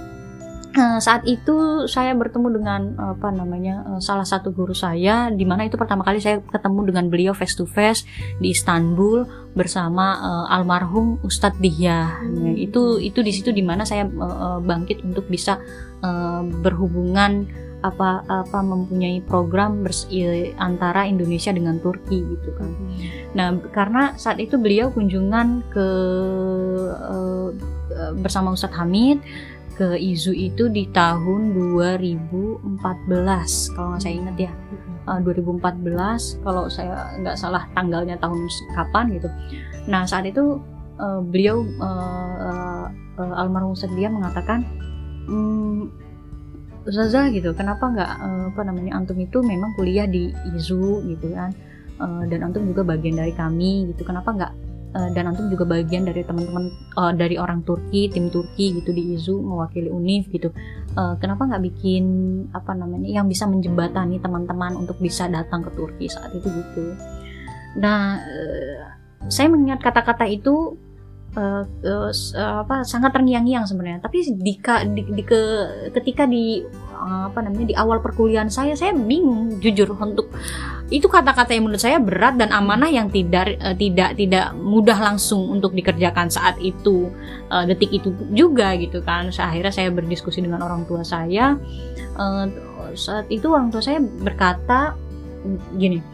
saat itu saya bertemu dengan apa namanya salah satu guru saya di mana itu pertama kali saya ketemu dengan beliau face to face di Istanbul bersama uh, almarhum Ustadz Dihya. Nah, itu itu di situ di mana saya uh, bangkit untuk bisa uh, berhubungan apa apa mempunyai program bers, antara Indonesia dengan Turki gitu kan. Hmm. Nah, karena saat itu beliau kunjungan ke uh, bersama Ustadz Hamid ke Izu itu di tahun 2014 kalau nggak saya ingat ya. Uh, hmm. eh, 2014 kalau saya nggak salah tanggalnya tahun kapan gitu. Nah, saat itu uh, beliau uh, uh, almarhum Ustadz dia mengatakan mm, Ustazah gitu. Kenapa nggak uh, apa namanya antum itu memang kuliah di IZU gitu kan? Uh, dan antum juga bagian dari kami gitu. Kenapa nggak uh, dan antum juga bagian dari teman-teman dari orang Turki tim Turki gitu di IZU mewakili UNIF gitu. Kenapa nggak bikin apa namanya yang bisa menjembatani teman-teman untuk bisa datang ke Turki saat itu gitu? Nah saya mengingat kata-kata itu uh, uh, apa sangat terngiang-ngiang sebenarnya. Tapi di, di, di ke, ketika di uh, apa namanya di awal perkuliahan saya saya bingung jujur untuk itu kata-kata yang menurut saya berat dan amanah yang tidak tidak tidak mudah langsung untuk dikerjakan saat itu detik itu juga gitu kan. Akhirnya saya berdiskusi dengan orang tua saya. Saat itu orang tua saya berkata gini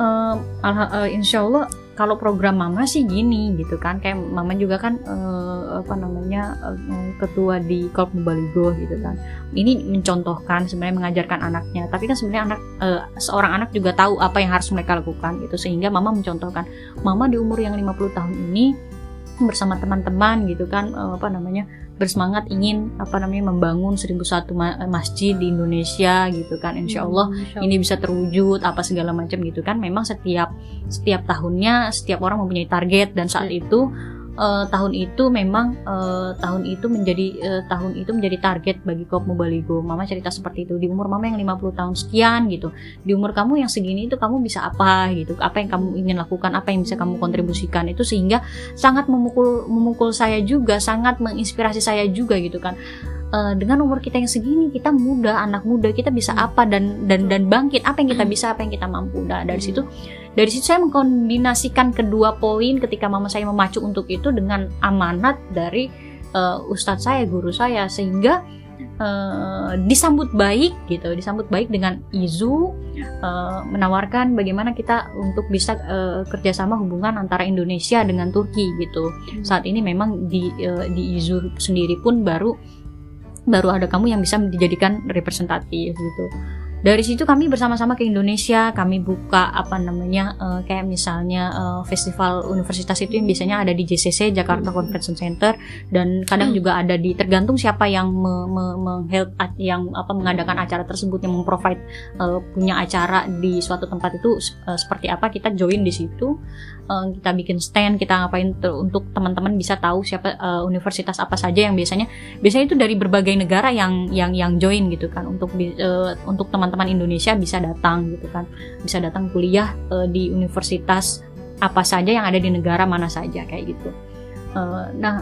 uh, insya Allah kalau program mama sih gini gitu kan. Kayak mama juga kan uh, apa namanya uh, ketua di Korp Baligo gitu kan. Ini mencontohkan sebenarnya mengajarkan anaknya. Tapi kan sebenarnya anak uh, seorang anak juga tahu apa yang harus mereka lakukan gitu. Sehingga mama mencontohkan mama di umur yang 50 tahun ini bersama teman-teman gitu kan uh, apa namanya bersemangat ingin apa namanya membangun 1001 masjid di Indonesia gitu kan. Insya Allah hmm, ini bisa terwujud apa segala macam gitu kan. Memang setiap setiap tahunnya setiap orang mempunyai target dan saat iya. itu uh, tahun itu memang uh, tahun itu menjadi uh, tahun itu menjadi target bagi Kop Mubaligo. Mama cerita seperti itu di umur mama yang 50 tahun sekian gitu. Di umur kamu yang segini itu kamu bisa apa gitu. Apa yang kamu ingin lakukan, apa yang bisa kamu kontribusikan itu sehingga sangat memukul memukul saya juga, sangat menginspirasi saya juga gitu kan uh, dengan umur kita yang segini kita muda anak muda kita bisa hmm. apa dan dan dan bangkit. Apa yang kita hmm. bisa apa yang kita mampu. Nah dari situ dari situ saya mengkombinasikan kedua poin ketika mama saya memacu untuk itu dengan amanat dari uh, ustadz saya guru saya. Sehingga uh, disambut baik gitu disambut baik dengan izu uh, menawarkan bagaimana kita untuk bisa uh, kerjasama hubungan antara Indonesia dengan Turki gitu. Hmm. saat ini memang di uh, di izu sendiri pun baru baru ada kamu yang bisa dijadikan representatif gitu dari situ kami bersama-sama ke Indonesia kami buka apa namanya uh, kayak misalnya uh, festival universitas itu yang biasanya ada di JCC Jakarta Convention Center dan kadang juga ada di tergantung siapa yang me, me, me help yang apa mengadakan acara tersebut yang memprovide uh, punya acara di suatu tempat itu uh, seperti apa kita join di situ uh, kita bikin stand kita ngapain untuk teman-teman bisa tahu siapa uh, universitas apa saja yang biasanya biasanya itu dari berbagai negara yang yang yang join gitu kan untuk uh, untuk teman-teman Indonesia bisa datang gitu kan. Bisa datang kuliah uh, di universitas apa saja yang ada di negara mana saja kayak gitu. Uh, nah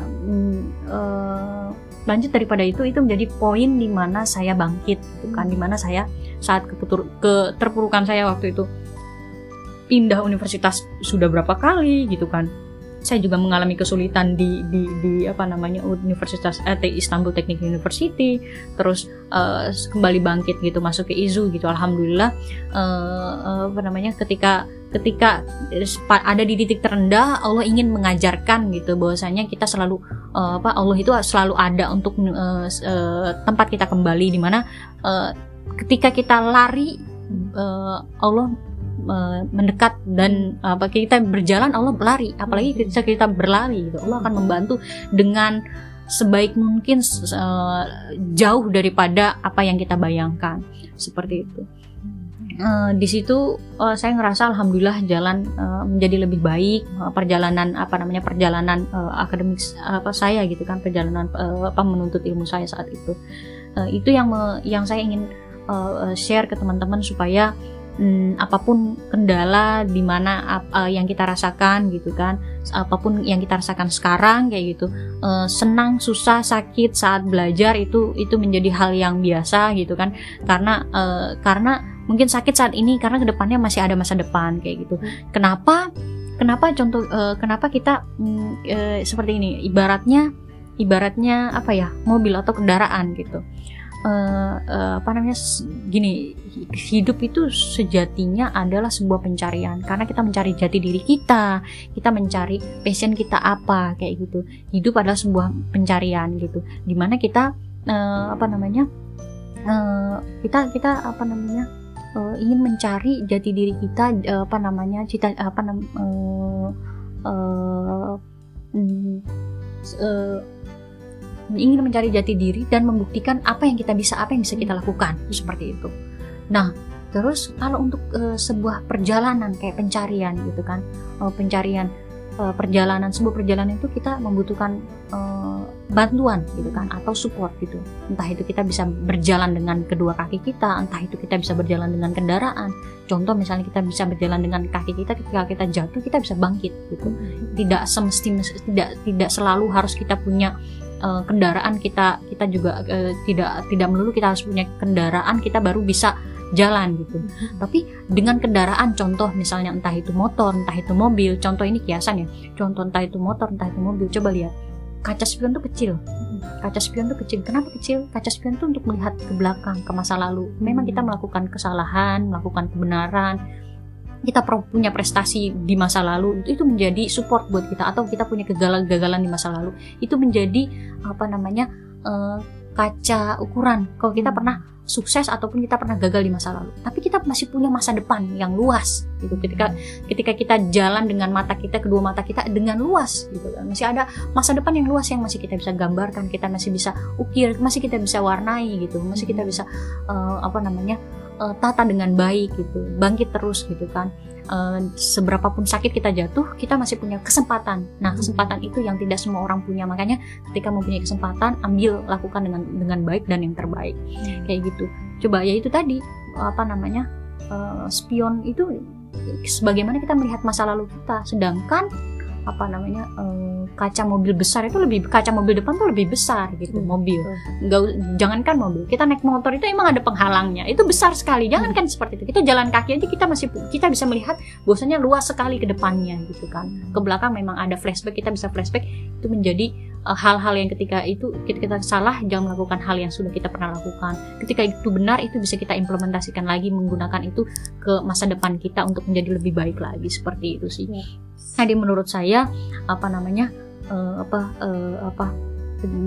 uh, lanjut daripada itu itu menjadi poin di mana saya bangkit gitu kan. Di mana saya saat keputur keterpurukan saya waktu itu pindah universitas sudah berapa kali gitu kan saya juga mengalami kesulitan di di di apa namanya Universitas eh, Istanbul Technical University. Terus uh, kembali bangkit gitu masuk ke IZU gitu. Alhamdulillah uh, apa namanya ketika ketika ada di titik terendah Allah ingin mengajarkan gitu bahwasanya kita selalu uh, apa Allah itu selalu ada untuk uh, uh, tempat kita kembali di mana uh, ketika kita lari uh, Allah uh, mendekat dan apa kita berjalan Allah berlari. Apalagi ketika kita berlari gitu Allah akan membantu dengan sebaik mungkin uh, jauh daripada apa yang kita bayangkan. Seperti itu. Uh, di situ uh, saya ngerasa alhamdulillah jalan uh, menjadi lebih baik uh, perjalanan apa namanya perjalanan uh, akademik apa saya gitu kan perjalanan uh, apa menuntut ilmu saya saat itu. Uh, itu yang me, yang saya ingin uh, share ke teman-teman supaya hmm, apa pun kendala di mana uh, yang kita rasakan gitu kan apa pun yang kita rasakan sekarang kayak gitu uh, senang susah sakit saat belajar itu itu menjadi hal yang biasa gitu kan. Karena uh, karena mungkin sakit saat ini karena ke depannya masih ada masa depan kayak gitu. Kenapa kenapa contoh uh, kenapa kita uh, seperti ini ibaratnya ibaratnya apa ya mobil atau kendaraan gitu uh, uh, apa namanya gini hidup itu sejatinya adalah sebuah pencarian. Karena kita mencari jati diri kita kita mencari passion kita apa kayak gitu. Hidup adalah sebuah pencarian gitu. Di mana kita uh, apa namanya uh, kita kita apa namanya uh, ingin mencari jati diri kita uh, apa namanya cita apa nam uh, uh, uh, ingin mencari jati diri dan membuktikan apa yang kita bisa, apa yang bisa kita lakukan, seperti itu. Nah, terus kalau untuk uh, sebuah perjalanan kayak pencarian gitu kan, uh, pencarian uh, perjalanan sebuah perjalanan itu kita membutuhkan uh, bantuan gitu kan atau support gitu. Entah itu kita bisa berjalan dengan kedua kaki kita, entah itu kita bisa berjalan dengan kendaraan. Contoh misalnya kita bisa berjalan dengan kaki kita ketika kita jatuh kita bisa bangkit gitu. Tidak semestinya tidak tidak selalu harus kita punya uh, kendaraan kita kita juga uh, tidak tidak melulu kita harus punya kendaraan kita baru bisa jalan gitu. Tapi dengan kendaraan contoh misalnya entah itu motor, entah itu mobil, contoh ini kiasan ya. Contoh entah itu motor, entah itu mobil, coba lihat. Kaca spion tuh kecil. Kaca spion tuh kecil. Kenapa kecil? Kaca spion tuh untuk melihat ke belakang, ke masa lalu. Memang kita hmm. melakukan kesalahan, melakukan kebenaran, kita punya prestasi di masa lalu itu menjadi support buat kita atau kita punya kegagalan-kegagalan di masa lalu itu menjadi apa namanya uh, kaca ukuran. Kalau kita pernah sukses ataupun kita pernah gagal di masa lalu tapi kita masih punya masa depan yang luas gitu. Ketika ketika kita jalan dengan mata kita kedua mata kita dengan luas gitu kan. Masih ada masa depan yang luas yang masih kita bisa gambarkan kita masih bisa ukir masih kita bisa warnai gitu. Masih kita bisa uh, apa namanya uh, tata dengan baik gitu bangkit terus gitu kan. Uh, seberapa pun sakit kita jatuh kita masih punya kesempatan. Nah hmm. kesempatan itu yang tidak semua orang punya. Makanya ketika mempunyai kesempatan ambil lakukan dengan dengan baik dan yang terbaik. Hmm. kayak gitu. Coba ya itu tadi apa namanya uh, spion itu sebagaimana kita melihat masa lalu kita. Sedangkan apa namanya um, kaca mobil besar itu lebih kaca mobil depan tuh lebih besar gitu hmm. mobil. nggak jangankan mobil kita naik motor itu emang ada penghalangnya. Itu besar sekali jangankan hmm. seperti itu. Kita jalan kaki aja kita masih kita bisa melihat bahwasanya luas sekali ke depannya gitu kan. Ke belakang memang ada flashback kita bisa flashback itu menjadi Eh, hal-hal yang ketika itu kita, kita salah jangan melakukan hal yang sudah kita pernah lakukan. Ketika itu benar itu bisa kita implementasikan lagi menggunakan itu ke masa depan kita untuk menjadi lebih baik lagi seperti itu sih. Ya. Jadi menurut saya apa namanya uh, apa uh, apa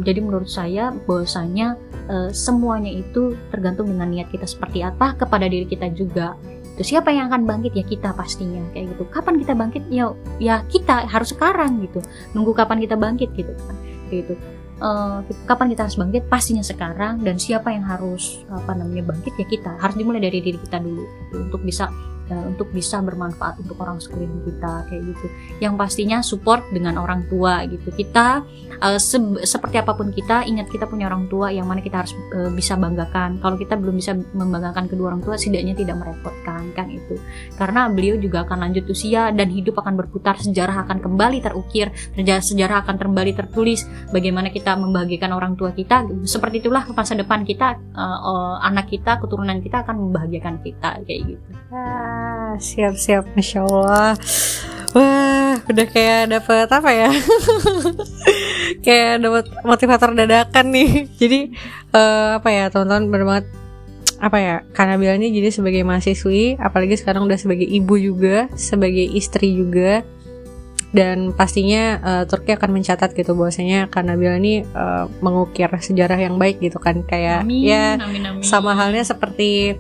jadi menurut saya bahwasanya uh, semuanya itu tergantung dengan niat kita seperti apa kepada diri kita juga. Itu siapa yang akan bangkit? Ya kita pastinya kayak gitu. Kapan kita bangkit? Ya ya kita harus sekarang gitu. Nunggu kapan kita bangkit gitu kan gitu. Uh, kapan kita harus bangkit? Pastinya sekarang. Dan siapa yang harus apa namanya bangkit? Ya kita. Harus dimulai dari diri kita dulu gitu, untuk bisa uh, untuk bisa bermanfaat untuk orang sekeliling kita kayak gitu. Yang pastinya support dengan orang tua gitu. Kita uh, se seperti apa pun kita ingat kita punya orang tua yang mana kita harus uh, bisa banggakan. Kalau kita belum bisa membanggakan kedua orang tua setidaknya tidak merepotkan kan itu. Karena beliau juga akan lanjut usia dan hidup akan berputar sejarah akan kembali terukir sejarah akan kembali tertulis bagaimana kita membahagiakan orang tua kita. Seperti itulah masa depan kita uh, uh, anak kita keturunan kita akan membahagiakan kita kayak gitu siap siap masya allah Wah, udah kayak dapet apa ya? kayak dapet motivator dadakan nih. Jadi uh, apa ya, teman-teman banget apa ya? Karena bilangnya jadi sebagai mahasiswi, apalagi sekarang udah sebagai ibu juga, sebagai istri juga. Dan pastinya uh, Turki akan mencatat gitu bahwasanya karena Nabil ini uh, mengukir sejarah yang baik gitu kan kayak amin, ya amin, amin. sama halnya seperti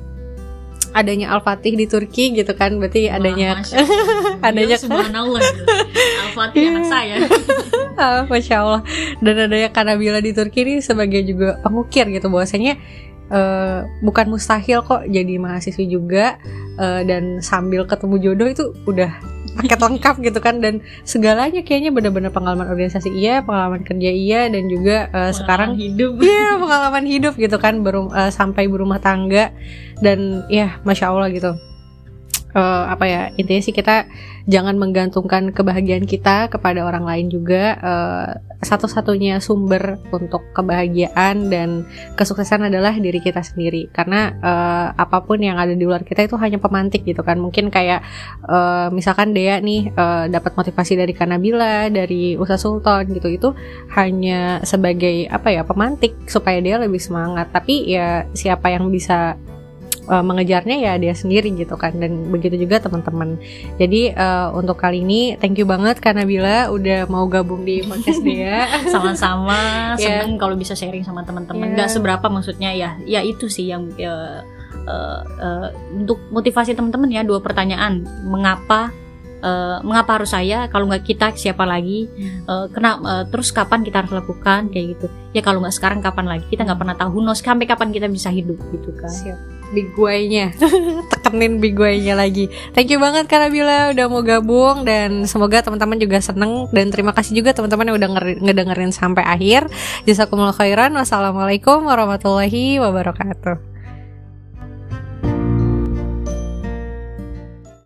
adanya Al-Fatih di Turki gitu kan berarti Wah, adanya adanya- subhanallah. Gitu. Al-Fatih anak saya. Ah, Masya Allah. Dan adanya Kanabila di Turki ini sebagai juga pengukir gitu bahwasanya eh, bukan mustahil kok jadi mahasiswi juga eh, dan sambil ketemu jodoh itu udah paket lengkap gitu kan. Dan segalanya kayaknya benar-benar pengalaman organisasi iya, pengalaman kerja iya dan juga eh, sekarang hidup. Iya pengalaman hidup gitu kan baru eh, sampai berumah tangga. Dan ya masya Allah gitu Eh, apa ya intinya sih kita jangan menggantungkan kebahagiaan kita kepada orang lain juga. Eh, satu-satunya sumber untuk kebahagiaan dan kesuksesan adalah diri kita sendiri. Karena eh, apa pun yang ada di luar kita itu hanya pemantik gitu kan. Mungkin kayak eh, misalkan Dea nih eh, dapat motivasi dari Kanabila dari Usa Sultan gitu. Itu hanya sebagai apa ya pemantik supaya dia lebih semangat. Tapi ya siapa yang bisa uh, mengejarnya ya dia sendiri gitu kan. Dan begitu juga teman-teman. Jadi uh, untuk kali ini thank you banget karena Bila udah mau gabung di podcast dia. Sama-sama. Ya. seneng kalau bisa sharing sama teman-teman. Ya. nggak seberapa maksudnya ya. Ya itu sih yang ya, eh, eh, untuk motivasi teman-teman ya dua pertanyaan. Mengapa eh, mengapa harus saya? Kalau nggak kita siapa lagi? Eh, kena eh, terus kapan kita harus lakukan? Kayak gitu. Ya kalau nggak sekarang kapan lagi? Kita nggak pernah tahu. No sampai kapan kita bisa hidup gitu kan? Siap big nya tekenin big nya lagi. Thank you banget Kak Nabila udah mau gabung dan semoga teman-teman juga seneng. Dan terima kasih juga teman-teman yang udah ngeri- ngedengerin sampai akhir. Jazakumullah khairan. Wassalamualaikum warahmatullahi wabarakatuh